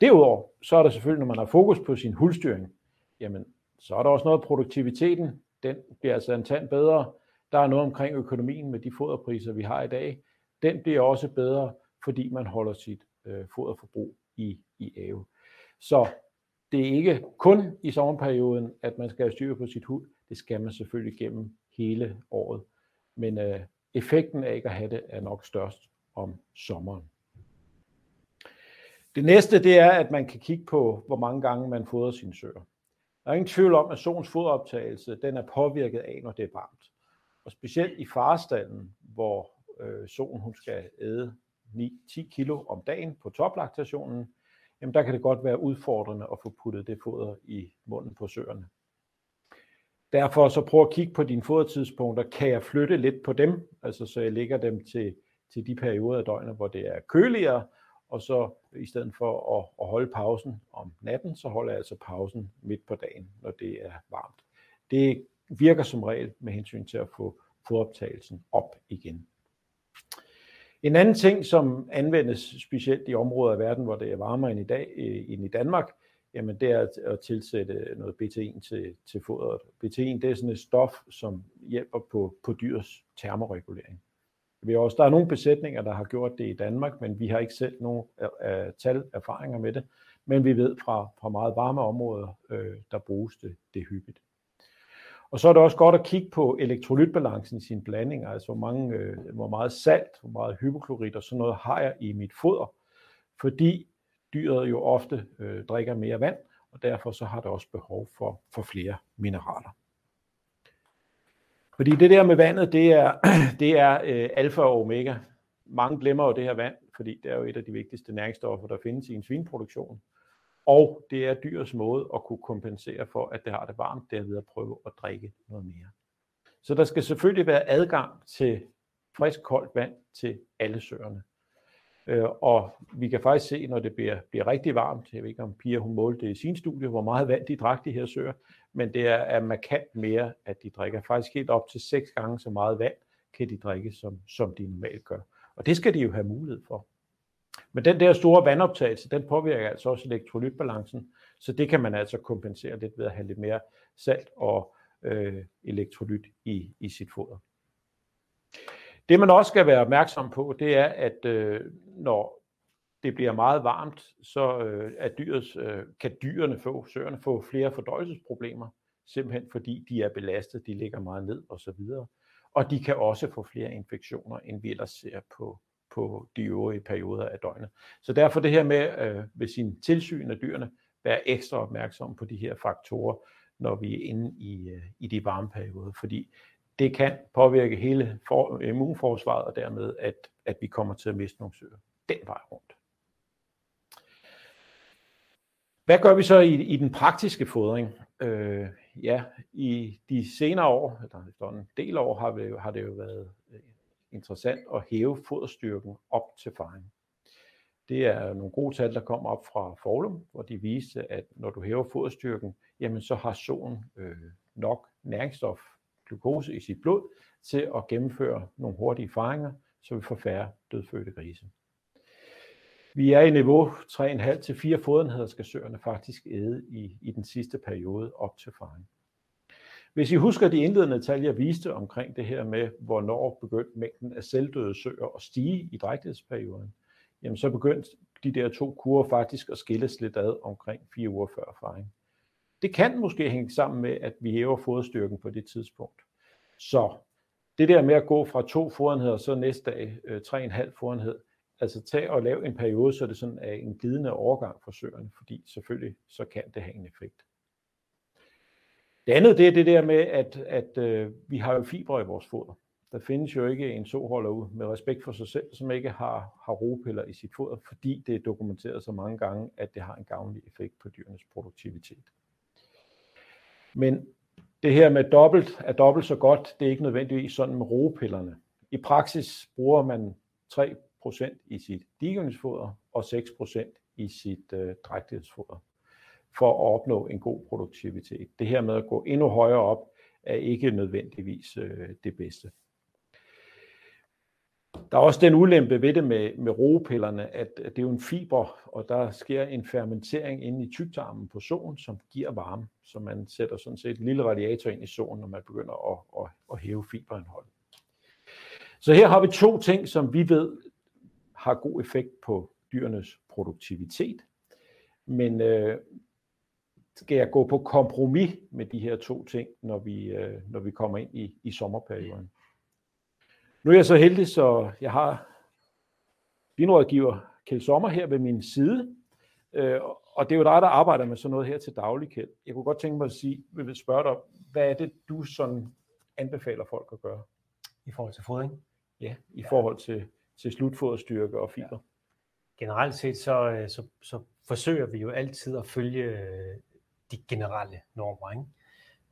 Derudover, så er der selvfølgelig, når man har fokus på sin hulstyring, jamen så er der også noget produktiviteten. Den bliver altså en tand bedre. Der er noget omkring økonomien med de foderpriser, vi har i dag. Den bliver også bedre, fordi man holder sit øh, foderforbrug i, i ave. Så det er ikke kun i sommerperioden, at man skal have styr på sit hud. Det skal man selvfølgelig gennem hele året. Men øh, effekten af ikke at have det er nok størst om sommeren. Det næste det er, at man kan kigge på, hvor mange gange man fodrer sine søer. Der er ingen tvivl om, at solens fodoptagelse den er påvirket af, når det er varmt. Og specielt i farestallen, hvor øh, solen hun skal æde 9-10 kilo om dagen på toplaktationen, jamen der kan det godt være udfordrende at få puttet det foder i munden på søerne. Derfor så prøv at kigge på dine fodertidspunkter. Kan jeg flytte lidt på dem, altså så jeg lægger dem til, til de perioder af døgnet, hvor det er køligere, og så i stedet for at, at holde pausen om natten, så holder jeg altså pausen midt på dagen, når det er varmt. Det virker som regel med hensyn til at få fodoptagelsen op igen. En anden ting, som anvendes specielt i områder af verden, hvor det er varmere end i dag, øh, end i Danmark, jamen det er at tilsætte noget BT1 til, til fodret. BT1 det er sådan et stof, som hjælper på, på dyrs termoregulering. Vi også, der er nogle besætninger, der har gjort det i Danmark, men vi har ikke selv nogen uh, tal erfaringer med det. Men vi ved fra, fra meget varme områder, øh, der bruges det, det hyppigt. Og så er det også godt at kigge på elektrolytbalancen i sin blanding, altså hvor, mange, øh, hvor meget salt, hvor meget hypoklorit og sådan noget har jeg i mit foder, fordi dyret jo ofte øh, drikker mere vand, og derfor så har det også behov for, for flere mineraler. Fordi det der med vandet, det er, det er øh, alfa og omega. Mange glemmer jo det her vand, fordi det er jo et af de vigtigste næringsstoffer, der findes i en svinproduktion. Og det er dyrets måde at kunne kompensere for, at det har det varmt, det er ved at prøve at drikke noget mere. Så der skal selvfølgelig være adgang til frisk, koldt vand til alle søerne. Øh, og vi kan faktisk se, når det bliver, bliver rigtig varmt, jeg ved ikke om Pia hun målte det i sin studie, hvor meget vand de drak de her søer, men det er, er markant mere, at de drikker faktisk helt op til seks gange så meget vand, kan de drikke, som, som de normalt gør. Og det skal de jo have mulighed for. Men den der store vandoptagelse, den påvirker altså også elektrolytbalancen, så det kan man altså kompensere lidt ved at have lidt mere salt og øh, elektrolyt i, i sit foder. Det man også skal være opmærksom på, det er, at øh, når det bliver meget varmt, så øh, er dyrets, øh, kan dyrene få, søerne få flere fordøjelsesproblemer, simpelthen fordi de er belastet, de ligger meget ned osv. Og de kan også få flere infektioner, end vi ellers ser på, på de øvrige perioder af døgnet. Så derfor det her med øh, ved sin tilsyn af dyrene, være ekstra opmærksom på de her faktorer, når vi er inde i, øh, i de varme perioder, fordi det kan påvirke hele for, immunforsvaret, og dermed, at, at vi kommer til at miste nogle søer den vej rundt. Hvad gør vi så i, i den praktiske fodring? Øh, ja, i de senere år, eller efter en del år, har, vi, har det jo været øh, interessant at hæve foderstyrken op til faring. Det er nogle gode tal, der kom op fra Forlum, hvor de viste, at når du hæver foderstyrken, jamen så har solen øh, nok næringsstof glukose i sit blod til at gennemføre nogle hurtige faringer, så vi får færre dødfødte grise. Vi er i niveau 3,5 til 4 fodenheder skal søerne faktisk æde i, i den sidste periode op til faring. Hvis I husker de indledende tal, jeg viste omkring det her med, hvornår begyndte mængden af selvdøde søer at stige i drægtighedsperioden, jamen så begyndte de der to kurver faktisk at skilles lidt ad omkring fire uger før faring. Det kan måske hænge sammen med, at vi hæver foderstyrken på det tidspunkt. Så det der med at gå fra to fodenheder, så næste dag øh, tre en halv fodenhed, altså tag og lav en periode, så det sådan er en glidende overgang for søerne, fordi selvfølgelig så kan det have en effekt. Det andet det er det der med, at, at øh, vi har jo fibre i vores foder. Der findes jo ikke en soholder ud med respekt for sig selv, som ikke har, har ropiller i sit foder, fordi det er dokumenteret så mange gange, at det har en gavnlig effekt på dyrenes produktivitet. Men det her med dobbelt er dobbelt så godt, det er ikke nødvendigvis sådan med roepillerne. I praksis bruger man 3% i sit digeringsfoder og 6% i sit øh, drægtighedsfoder for at opnå en god produktivitet. Det her med at gå endnu højere op er ikke nødvendigvis øh, det bedste. Der er også den ulempe ved det med, med rogepillerne, at, det er jo en fiber, og der sker en fermentering inde i tyktarmen på solen, som giver varme. Så man sætter sådan set en lille radiator ind i solen, når man begynder at, at, at hæve fiberindholdet. Så her har vi to ting, som vi ved har god effekt på dyrenes produktivitet. Men øh, skal jeg gå på kompromis med de her to ting, når vi, øh, når vi kommer ind i, i sommerperioden. Nu er jeg så heldig, så jeg har vinrådgiver Kjeld Sommer her ved min side, øh, og det er jo dig, der arbejder med sådan noget her til daglig, Kjeld. Jeg kunne godt tænke mig at sige, vil spørge dig, hvad er det, du sådan anbefaler folk at gøre? I forhold til fodring? Ja, i ja. forhold til, til slutfoderstyrke og fiber. Ja. Generelt set, så, øh, så, så forsøger vi jo altid at følge øh, de generelle normer, ikke?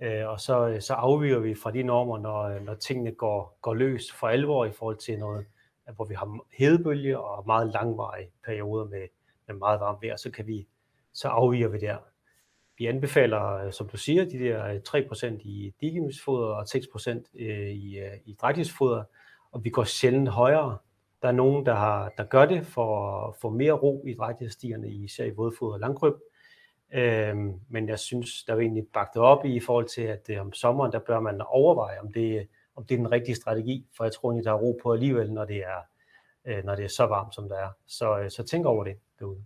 Øh, og så, øh, så afviger vi fra de normer, når, øh, når tingene går, går løs for alvor i forhold til noget, øh, hvor vi har hedebølge og meget langvarige perioder med, med meget varmt vejr, så kan vi så afviger vi der. Vi anbefaler, som du siger, de der 3% i digimusfoder og 6% i, i drægtighedsfoder, og vi går sjældent højere. Der er nogen, der, har, der gør det for at få mere ro i drægtighedsstierne, især i vådfoder og langkryb. Øhm, men jeg synes, der er egentlig bakket op i, i forhold til, at øh, om sommeren, der bør man overveje, om det, om det er den rigtige strategi, for jeg tror egentlig, der er ro på alligevel, når det er, øh, når det er så varmt, som det er. Så, øh, så tænk over det derude.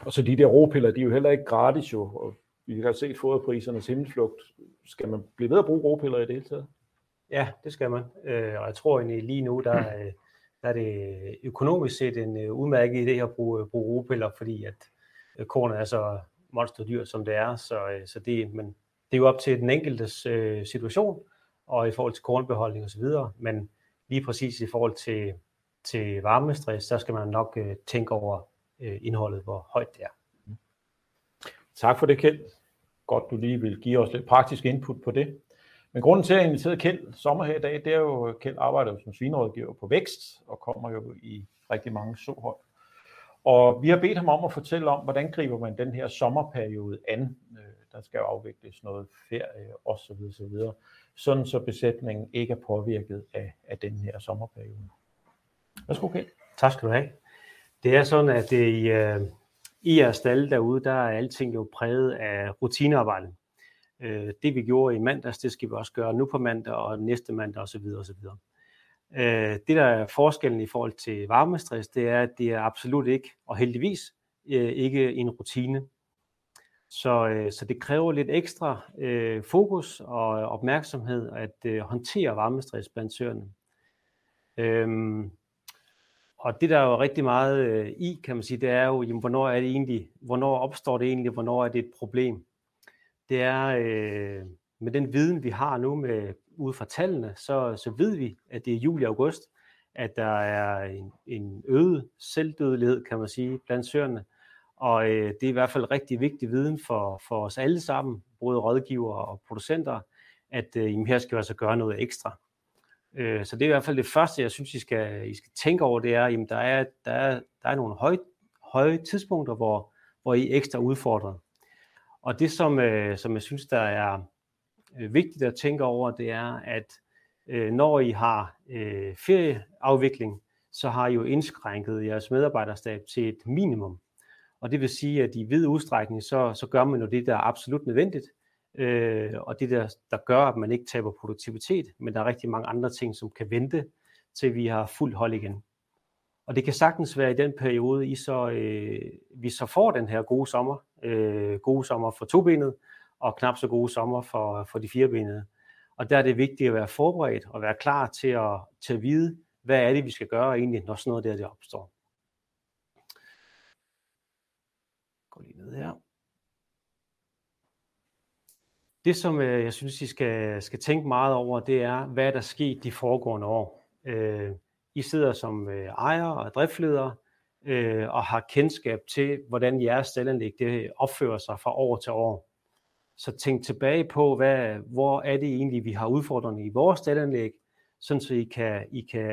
Og så de der ropiller, de er jo heller ikke gratis jo, og vi kan se foderprisernes himmelflugt. Skal man blive ved at bruge ropiller i det hele taget? Ja, det skal man. Øh, og jeg tror egentlig lige nu, der, der er det økonomisk set en øh, udmærket idé at bruge, bruge ropiller, fordi at øh, Øh, kornet er så monsterdyr, som det er. Så, øh, så det, men det er jo op til den enkeltes øh, situation, og i forhold til kornbeholdning osv., men lige præcis i forhold til, til varmestress, så skal man nok tænke over øh, indholdet, hvor højt det er. Tak for det, Kjeld. Godt, du lige vil give os lidt praktisk input på det. Men grunden til, at jeg inviterede Kjeld sommer her i dag, det er jo, at Kjeld arbejder jo som svinerådgiver på vækst, og kommer jo i rigtig mange sohold. Og vi har bedt ham om at fortælle om, hvordan griber man den her sommerperiode an. Øh, der skal jo afvikles noget ferie osv. osv. Sådan så besætningen ikke er påvirket af, af den her sommerperiode. Værsgo, Kjeld. Tak skal du have. Det er sådan, at det i, øh, i jeres stalle derude, der er alting jo præget af rutinearbejde. Øh, det vi gjorde i mandags, det skal vi også gøre nu på mandag og næste mandag osv. osv. Øh, det der er forskellen i forhold til varmestress, det er, at det er absolut ikke, og heldigvis øh, ikke en rutine. Så, øh, så det kræver lidt ekstra øh, fokus og opmærksomhed at øh, håndtere varmestress blandt søerne. Øhm, og det der er jo rigtig meget øh, i, kan man sige, det er jo, jamen, hvornår er det egentlig, hvornår opstår det egentlig, hvornår er det et problem? Det er øh, med den viden, vi har nu med ud fra tallene, så, så ved vi, at det er juli og august, at der er en, en øget selvdødelighed, kan man sige, blandt søerne. Og øh, det er i hvert fald rigtig vigtig viden for, for os alle sammen, både rådgivere og producenter, at øh, jamen, her skal vi altså gøre noget ekstra. Øh, så det er i hvert fald det første, jeg synes, I skal, I skal tænke over, det er, at der er, der er, der er nogle høje, høje tidspunkter, hvor, hvor I er ekstra udfordret. Og det, som, øh, som jeg synes, der er øh, vigtigt at tænke over, det er, at øh, når I har øh, ferieafvikling, så har I jo indskrænket jeres medarbejderstab til et minimum. Og det vil sige, at i vid udstrækning, så, så gør man jo det, der er absolut nødvendigt, øh, og det der, der gør, at man ikke taber produktivitet, men der er rigtig mange andre ting, som kan vente, til vi har fuld hold igen. Og det kan sagtens være i den periode, I så, øh, vi så får den her gode sommer, øh, gode sommer for tobenet, og knap så gode sommer for, for de firebenede. Og der er det vigtigt at være forberedt og være klar til at, til at vide, hvad er det, vi skal gøre egentlig, når sådan noget der det opstår. Gå lige ned her. Det, som øh, jeg synes, I skal, skal tænke meget over, det er, hvad der er sket de foregående år. Øh, I sidder som øh, ejer og driftleder øh, og har kendskab til, hvordan jeres stallanlæg det opfører sig fra år til år. Så tænk tilbage på, hvad, hvor er det egentlig, vi har udfordringer i vores stallanlæg, sådan så I kan, I kan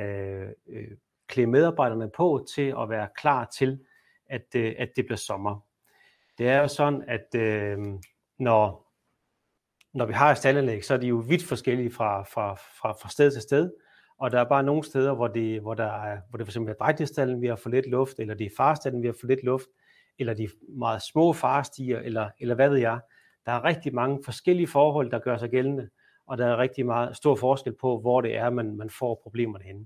øh, klæde medarbejderne på til at være klar til, at, øh, at det bliver sommer. Det er jo sådan, at øh, når når vi har et staldanlæg, så er de jo vidt forskellige fra, fra, fra, fra sted til sted. Og der er bare nogle steder, hvor det, hvor der er, hvor det for eksempel er drægtigstallen, vi har for lidt luft, eller det er farstallen, vi har for lidt luft, eller de meget små farestiger, eller, eller hvad ved jeg. Der er rigtig mange forskellige forhold, der gør sig gældende, og der er rigtig meget stor forskel på, hvor det er, man, man får problemerne henne.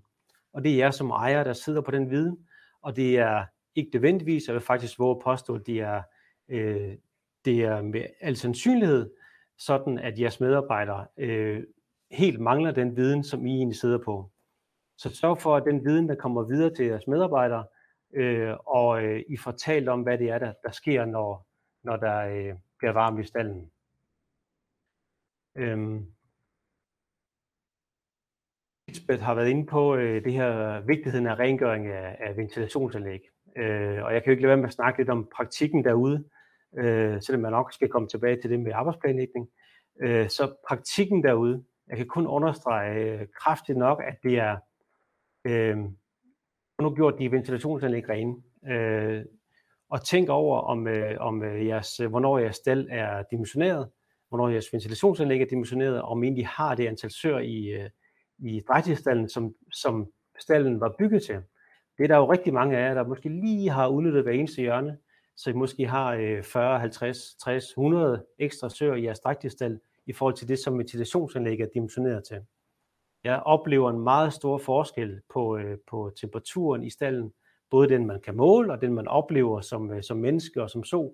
Og det er jer som ejer, der sidder på den viden, og det er ikke nødvendigvis, jeg vil faktisk våge at påstå, at det er øh, det er med al sandsynlighed sådan, at jeres medarbejdere øh, helt mangler den viden, som I egentlig sidder på. Så sørg for, at den viden, der kommer videre til jeres medarbejdere, øh, og øh, I får talt om, hvad det er, der, der sker, når, når der øh, bliver varmt i stallen. Øhm. Lisbeth har været inde på øh, det her vigtigheden af rengøring af, af ventilationsanlæg. Øh, og jeg kan jo ikke lade være med at snakke lidt om praktikken derude, øh, selvom man nok skal komme tilbage til det med arbejdsplanlægning. Øh, så praktikken derude, jeg kan kun understrege øh, kraftigt nok, at det er øh, nu gjort de ventilationsanlæg rene. Øh, og tænk over, om, øh, om øh, jeres, øh, hvornår jeres stal er dimensioneret, hvornår jeres ventilationsanlæg er dimensioneret, og om I egentlig har det antal sør i, øh, i drægtigstallen, som, som stallen var bygget til. Det er der jo rigtig mange af jer, der måske lige har udnyttet hver eneste hjørne, så I måske har øh, 40, 50, 60, 100 ekstra sør i jeres drægtigstal i forhold til det, som ventilationsanlæg er dimensioneret til. Jeg oplever en meget stor forskel på, øh, på temperaturen i stallen, både den man kan måle og den man oplever som, øh, som menneske og som så,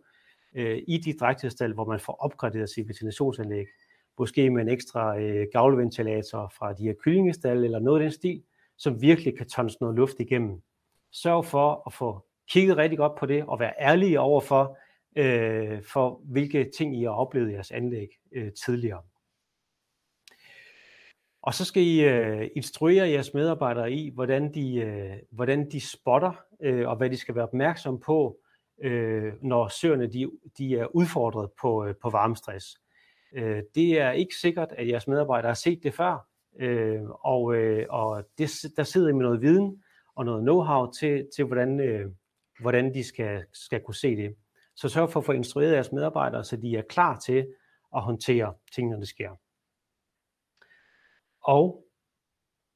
øh, i de drægtigstal, hvor man får opgraderet sit ventilationsanlæg. Måske med en ekstra øh, gavleventilator fra de her kyllingestal eller noget af den stil, som virkelig kan tonse noget luft igennem. Sørg for at få kigget rigtig godt på det og være ærlige over for, øh, for hvilke ting I har oplevet i jeres anlæg øh, tidligere. Og så skal I øh, instruere jeres medarbejdere i, hvordan de, øh, hvordan de spotter, øh, og hvad de skal være opmærksom på, øh, når søerne de, de er udfordret på, øh, på varmestress. Øh, det er ikke sikkert, at jeres medarbejdere har set det før, øh, og, øh, og det, der sidder I med noget viden og noget know-how til, til hvordan, øh, hvordan de skal, skal kunne se det. Så sørg for at få instrueret jeres medarbejdere, så de er klar til at håndtere ting, når det sker. Og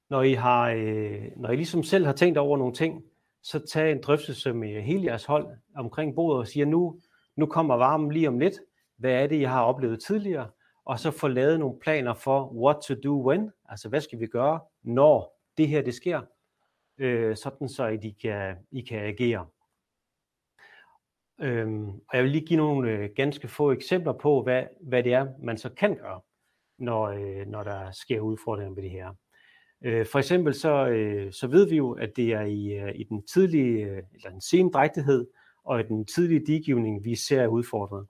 når I, har, øh, når I ligesom selv har tænkt over nogle ting, så tag en drøftelse med hele jeres hold omkring bordet og siger, nu, nu kommer varmen lige om lidt. Hvad er det, jeg har oplevet tidligere? Og så få lavet nogle planer for what to do when. Altså, hvad skal vi gøre, når det her det sker? Øh, sådan så I kan, I kan agere. Øhm, og jeg vil lige give nogle øh, ganske få eksempler på, hvad, hvad det er, man så kan gøre, når, øh, når der sker udfordringer med det her. Øh, for eksempel så, øh, så ved vi jo, at det er i, øh, i den tidlige, øh, eller den sene drægtighed og i den tidlige digivning, vi ser er udfordret.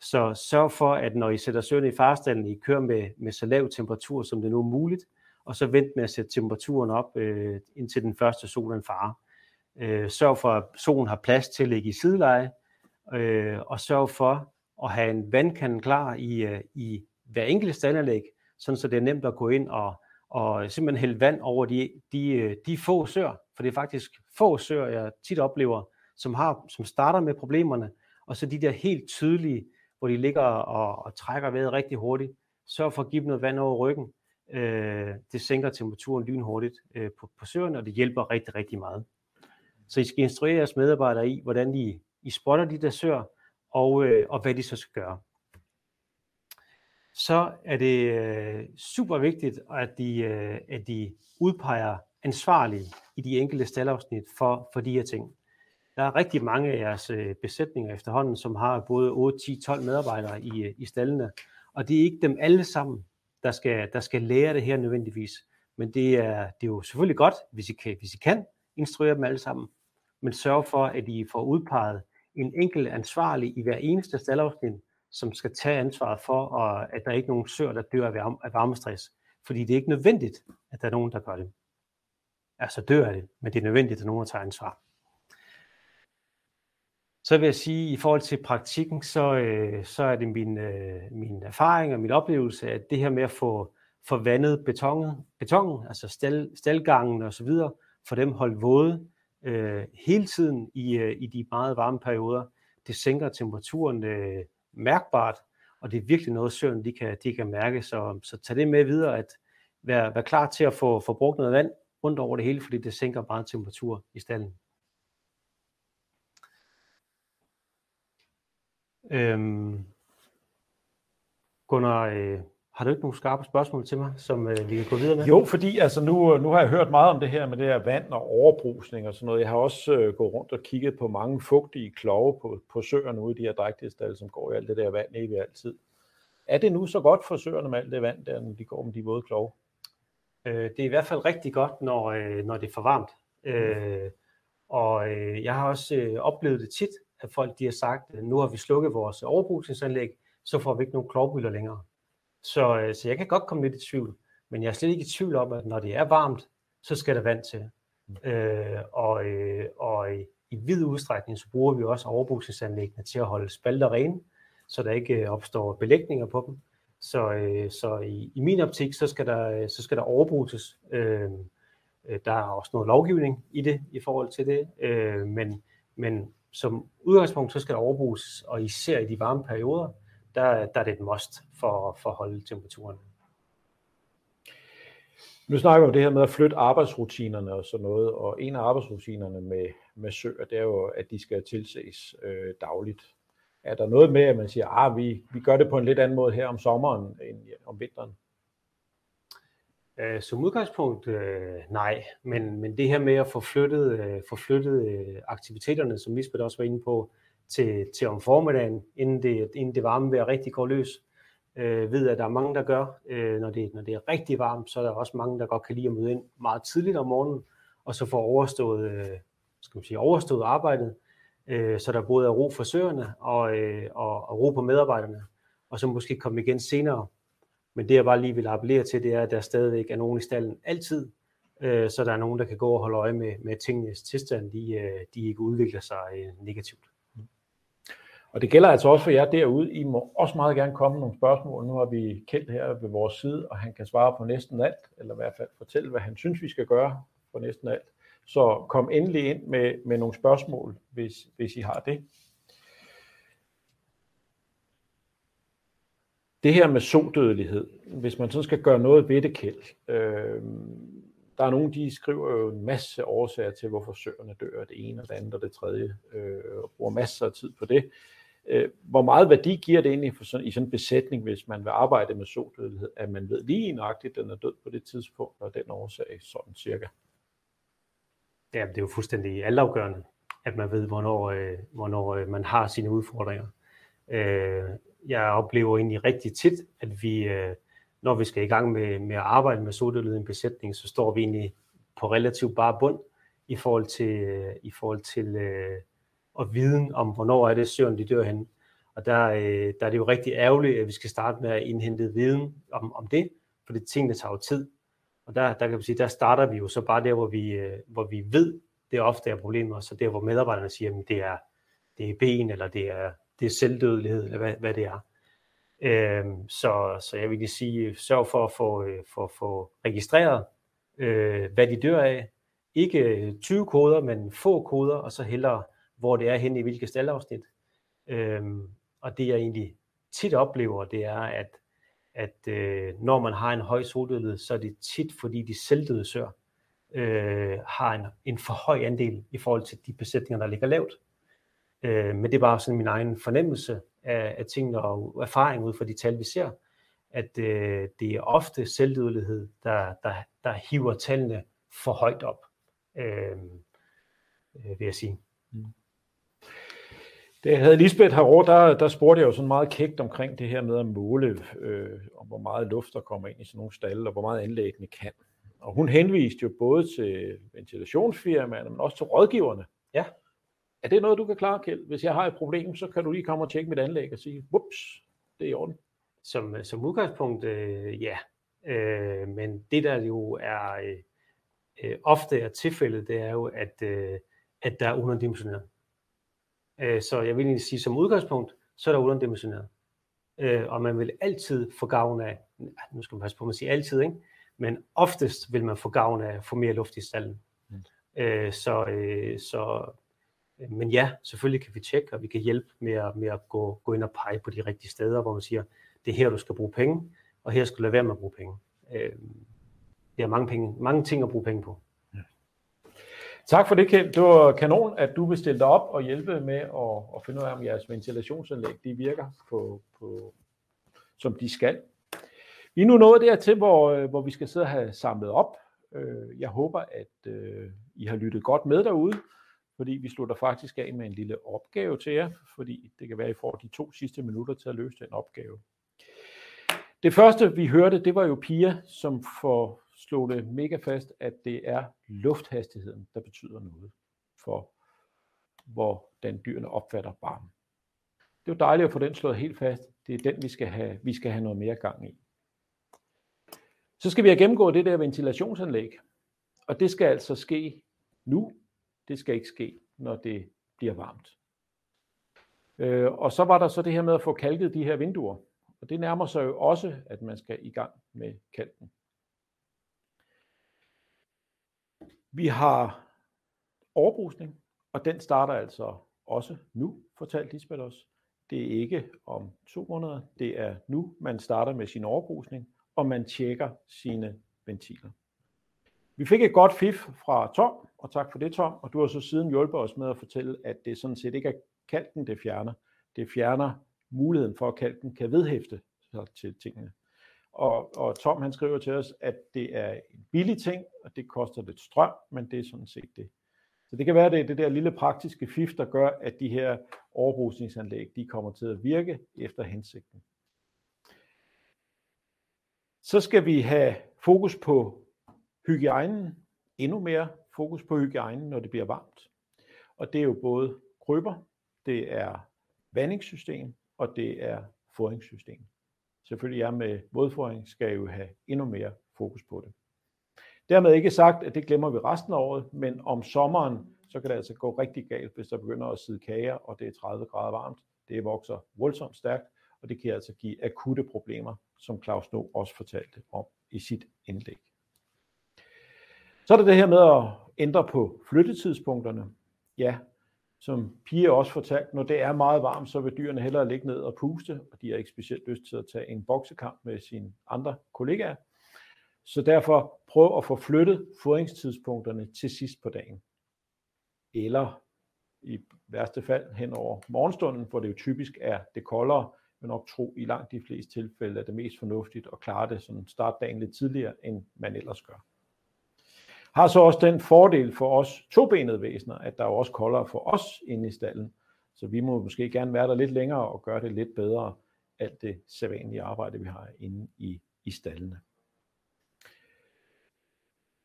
Så sørg for, at når I sætter søerne i farestallen, I kører med, med så lav temperatur, som det nu er muligt, og så vent med at sætte temperaturen op, øh, indtil den første sol er fare. Øh, sørg for, at solen har plads til at ligge i sideleje, øh, og sørg for at have en vandkande klar i, øh, i hver enkelt standanlæg, sådan så det er nemt at gå ind og, og simpelthen hælde vand over de, de, øh, de få søer, for det er faktisk få søer, jeg tit oplever, som, har, som starter med problemerne, og så de der helt tydelige, hvor de ligger og, og trækker vejret rigtig hurtigt. Sørg for at give dem noget vand over ryggen. Øh, det sænker temperaturen lynhurtigt øh, på, på søerne, og det hjælper rigtig, rigtig meget. Så I skal instruere jeres medarbejdere i, hvordan I, I spotter de der søer, og, øh, og hvad de så skal gøre så er det øh, super vigtigt, at de, øh, at de udpeger ansvarlige i de enkelte staldafsnit for, for de her ting. Der er rigtig mange af jeres øh, besætninger efterhånden, som har både 8, 10, 12 medarbejdere i, øh, i stallene, og det er ikke dem alle sammen, der skal, der skal lære det her nødvendigvis. Men det er, det er jo selvfølgelig godt, hvis I, kan, hvis I kan instruere dem alle sammen, men sørg for, at I får udpeget en enkelt ansvarlig i hver eneste staldafsnit, som skal tage ansvaret for, at der er ikke nogen søer, der dør af varmestress. Fordi det er ikke nødvendigt, at der er nogen, der gør det. Altså dør af det, men det er nødvendigt, at nogen, tager ansvar. Så vil jeg sige, at i forhold til praktikken, så, øh, så er det min, øh, min erfaring og min oplevelse, at det her med at få forvandet betongen, betongen altså stal, stalgangen og så videre, for dem holdt våde øh, hele tiden i, øh, i de meget varme perioder, det sænker temperaturen øh, mærkbart, og det er virkelig noget, søvn de kan, de kan mærke. Så, så tag det med videre, at være, være klar til at få, få brugt noget vand rundt over det hele, fordi det sænker bare temperatur i stallen. Øhm, Gunnar øh, har du ikke nogle skarpe spørgsmål til mig, som øh, vi kan gå videre med? Jo, fordi altså nu, nu har jeg hørt meget om det her med det her vand og overbrusning og sådan noget. Jeg har også øh, gået rundt og kigget på mange fugtige klove på, på søerne ude i de her drægtighedstal, som går i alt det der vand evigt altid. Er det nu så godt for søerne med alt det vand der, når de går med de våde klove? Øh, det er i hvert fald rigtig godt, når, øh, når det er for varmt. Øh, og øh, jeg har også øh, oplevet det tit, at folk de har sagt, at nu har vi slukket vores overbrugningsanlæg, så får vi ikke nogen klovbylder længere. Så, øh, så jeg kan godt komme lidt i tvivl, men jeg er slet ikke i tvivl om, at når det er varmt, så skal der vand til. Øh, og, øh, og i, i vid udstrækning, så bruger vi også overbrugningsanlæggene til at holde spalter rene, så der ikke øh, opstår belægninger på dem. Så, øh, så i, i min optik, så skal der, så skal der overbruges. Øh, der er også noget lovgivning i det, i forhold til det, øh, men, men som udgangspunkt, så skal der overbruges, og især i de varme perioder, der, der er det et must for, for at holde temperaturen. Nu snakker vi om det her med at flytte arbejdsrutinerne og sådan noget, og en af arbejdsrutinerne med, med søer, det er jo, at de skal tilses øh, dagligt. Er der noget med, at man siger, at ah, vi, vi gør det på en lidt anden måde her om sommeren end om vinteren? Øh, som udgangspunkt øh, nej, men, men det her med at få flyttet, øh, få flyttet øh, aktiviteterne, som Lisbeth også var inde på, til, til om formiddagen, inden det, inden det varme vejr rigtig går løs, øh, ved at der er mange, der gør. Øh, når, det, når det er rigtig varmt, så er der også mange, der godt kan lide at møde ind meget tidligt om morgenen, og så få overstået, øh, skal man sige, overstået arbejdet, øh, så der både er ro for søerne og, øh, og, og ro på medarbejderne, og så måske komme igen senere. Men det jeg bare lige vil appellere til, det er, at der stadigvæk er nogen i stallen altid, øh, så der er nogen, der kan gå og holde øje med, med tingenes tilstand, de, øh, de ikke udvikler sig øh, negativt. Og det gælder altså også for jer derude. I må også meget gerne komme med nogle spørgsmål. Nu har vi kendt her ved vores side, og han kan svare på næsten alt, eller i hvert fald fortælle, hvad han synes, vi skal gøre på næsten alt. Så kom endelig ind med, med nogle spørgsmål, hvis, hvis I har det. Det her med sodødelighed, hvis man så skal gøre noget ved det, Kjeld, øh, der er nogen, de skriver jo en masse årsager til, hvorfor søerne dør, det ene og det andet og det tredje, øh, og bruger masser af tid på det. Øh, hvor meget værdi giver det egentlig for sådan, i sådan en besætning, hvis man vil arbejde med sodødelighed, at man ved lige nøjagtigt, at den er død på det tidspunkt, og den årsag sådan cirka? Ja, det er jo fuldstændig altafgørende, at man ved, hvornår, øh, hvornår øh, man har sine udfordringer. Øh, jeg oplever egentlig rigtig tit, at vi, øh, når vi skal i gang med, med at arbejde med sodødelighed i en besætning, så står vi egentlig på relativt bare bund i forhold til, øh, i forhold til øh, og viden om, hvornår er det søren, de dør henne. Og der, øh, der er det jo rigtig ærgerligt, at vi skal starte med at indhente viden om, om det, for det tingene tager jo tid. Og der, der kan man sige, der starter vi jo så bare der, hvor vi, øh, hvor vi ved, det er ofte er problemer, og så der, hvor medarbejderne siger, at det er, det er ben, eller det er, det er selvdødelighed, eller hvad, hvad det er. Øhm, så, så jeg vil lige sige, sørg for at få, for, for, få registreret, øh, hvad de dør af. Ikke øh, 20 koder, men få koder, og så hellere hvor det er hen i hvilket staldafsnit. Øhm, og det jeg egentlig tit oplever, det er, at, at øh, når man har en høj soldødelighed, så er det tit, fordi de selvdøde sør øh, har en, en for høj andel i forhold til de besætninger, der ligger lavt. Øh, men det er bare sådan min egen fornemmelse af, af tingene og erfaring ud fra de tal, vi ser, at øh, det er ofte selvdødelighed, der, der, der hiver tallene for højt op, øh, øh vil jeg sige. Mm. Det havde Lisbeth herovre, der, der spurgte jeg jo sådan meget kægt omkring det her med at måle, øh, om hvor meget luft der kommer ind i sådan nogle stalle, og hvor meget anlæggene kan. Og hun henviste jo både til ventilationsfirmaerne, men også til rådgiverne. Ja. Er det noget, du kan klare, Kjeld? Hvis jeg har et problem, så kan du lige komme og tjekke mit anlæg og sige, whoops, det er i orden. Som, som udgangspunkt, øh, ja. Øh, men det der jo er øh, ofte er tilfældet, det er jo, at, øh, at der er underdimensioneret. Øh, så jeg vil egentlig sige, som udgangspunkt, så er der underdimensioneret. Øh, og man vil altid få gavn af, nu skal man passe på, man siger altid, ikke? men oftest vil man få gavn af at få mere luft i stallen. Mm. Øh, så, så, men ja, selvfølgelig kan vi tjekke, og vi kan hjælpe med at, med at gå, gå ind og pege på de rigtige steder, hvor man siger, det er her, du skal bruge penge, og her skal du lade være med at bruge penge. det er mange, penge, mange ting at bruge penge på. Tak for det, Kjeld. Det var kanon, at du vil stille dig op og hjælpe med at, at finde ud af, om jeres ventilationsanlæg de virker på, på, som de skal. Vi er nu nået dertil, hvor, hvor vi skal sidde og have samlet op. Øh, jeg håber, at øh, I har lyttet godt med derude, fordi vi slutter faktisk af med en lille opgave til jer, fordi det kan være, at I får de to sidste minutter til at løse den opgave. Det første, vi hørte, det var jo Pia, som får slået det mega fast, at det er lufthastigheden, der betyder noget for, hvordan dyrene opfatter varmen. Det er jo dejligt at få den slået helt fast. Det er den, vi skal have, vi skal have noget mere gang i. Så skal vi have gennemgået det der ventilationsanlæg, og det skal altså ske nu. Det skal ikke ske, når det bliver varmt. Øh, og så var der så det her med at få kalket de her vinduer. Og det nærmer sig jo også, at man skal i gang med kalken. Vi har overbrusning, og den starter altså også nu, fortalte Lisbeth os. Det er ikke om to måneder, det er nu, man starter med sin overbrusning, og man tjekker sine ventiler. Vi fik et godt fif fra Tom, og tak for det Tom, og du har så siden hjulpet os med at fortælle, at det sådan set ikke er kalken, det fjerner. Det fjerner muligheden for, at kalken kan vedhæfte sig til tingene. Og, og Tom han skriver til os, at det er en billig ting, og det koster lidt strøm, men det er sådan set det. Så det kan være, at det er det der lille praktiske fif, der gør, at de her overbrusningsanlæg, de kommer til at virke efter hensigten. Så skal vi have fokus på hygiejnen, endnu mere fokus på hygiejnen, når det bliver varmt. Og det er jo både krybber, det er vandingssystem, og det er fodringssystem. Selvfølgelig er med vådfodring skal jo have endnu mere fokus på det. Dermed ikke sagt, at det glemmer vi resten af året, men om sommeren, så kan det altså gå rigtig galt, hvis der begynder at sidde kager, og det er 30 grader varmt. Det vokser voldsomt stærkt, og det kan altså give akutte problemer, som Claus nu også fortalte om i sit indlæg. Så er der det her med at ændre på flyttetidspunkterne. Ja, som Pia også fortalte, når det er meget varmt, så vil dyrene hellere ligge ned og puste, og de har ikke specielt lyst til at tage en boksekamp med sine andre kollegaer. Så derfor prøv at få flyttet fodringstidspunkterne til sidst på dagen. Eller i værste fald hen over morgenstunden, hvor det jo typisk er det koldere, men nok tro i langt de fleste tilfælde er det mest fornuftigt at klare det sådan start dagen lidt tidligere, end man ellers gør. Har så også den fordel for os tobenede væsener, at der er også koldere for os inde i stallen. Så vi må måske gerne være der lidt længere og gøre det lidt bedre, alt det sædvanlige arbejde, vi har inde i, i stallene.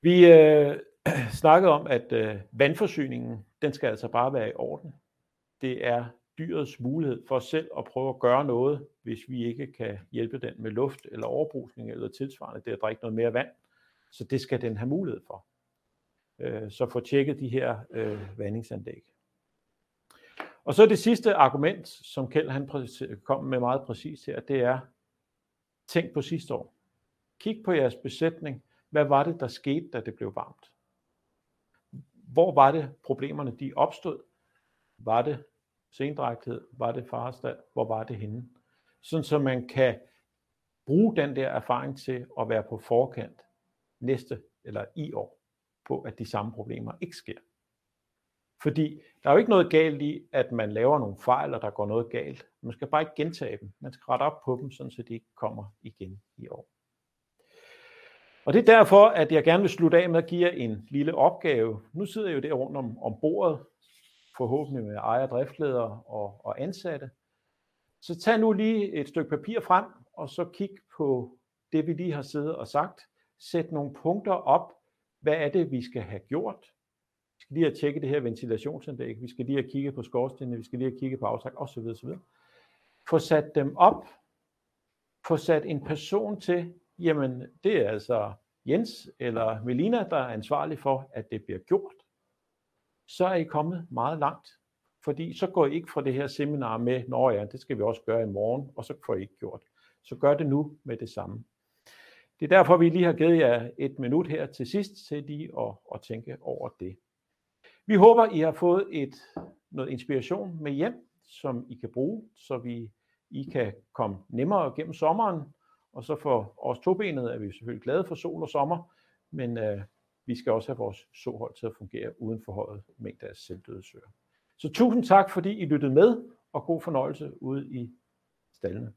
Vi øh, snakkede om, at øh, vandforsyningen, den skal altså bare være i orden. Det er dyrets mulighed for selv at prøve at gøre noget, hvis vi ikke kan hjælpe den med luft eller overbrusning eller tilsvarende, det at drikke noget mere vand. Så det skal den have mulighed for. Øh, så få tjekket de her øh, vandingsanlæg. Og så det sidste argument, som Kjeld han kom med meget præcist her, det er, tænk på sidste år. Kig på jeres besætning. Hvad var det, der skete, da det blev varmt? Hvor var det, problemerne de opstod? Var det sendrægthed? Var det farestald? Hvor var det henne? Sådan så man kan bruge den der erfaring til at være på forkant næste eller i år på, at de samme problemer ikke sker. Fordi der er jo ikke noget galt i, at man laver nogle fejl, og der går noget galt. Man skal bare ikke gentage dem. Man skal rette op på dem, sådan så de ikke kommer igen i år. Og det er derfor, at jeg gerne vil slutte af med at give jer en lille opgave. Nu sidder jeg jo der rundt om, om bordet, forhåbentlig med ejer, driftledere og, og ansatte. Så tag nu lige et stykke papir frem, og så kig på det, vi lige har siddet og sagt. Sæt nogle punkter op, hvad er det, vi skal have gjort? Vi skal lige have tjekket det her ventilationsanlæg, vi skal lige have kigget på skorstenene, vi skal lige have kigget på aftræk osv. osv. Få sat dem op, få sat en person til, jamen det er altså Jens eller Melina, der er ansvarlig for, at det bliver gjort. Så er I kommet meget langt. Fordi så går I ikke fra det her seminar med, nå ja, det skal vi også gøre i morgen, og så får I ikke gjort. Så gør det nu med det samme. Det er derfor, vi lige har givet jer et minut her til sidst til lige at, at tænke over det. Vi håber, I har fået et, noget inspiration med hjem, som I kan bruge, så vi, I kan komme nemmere gennem sommeren. Og så for os tobenede er vi selvfølgelig glade for sol og sommer, men øh, vi skal også have vores sohold til at fungere uden for højet mængde af selvdøde søer. Så tusind tak, fordi I lyttede med, og god fornøjelse ude i stallene.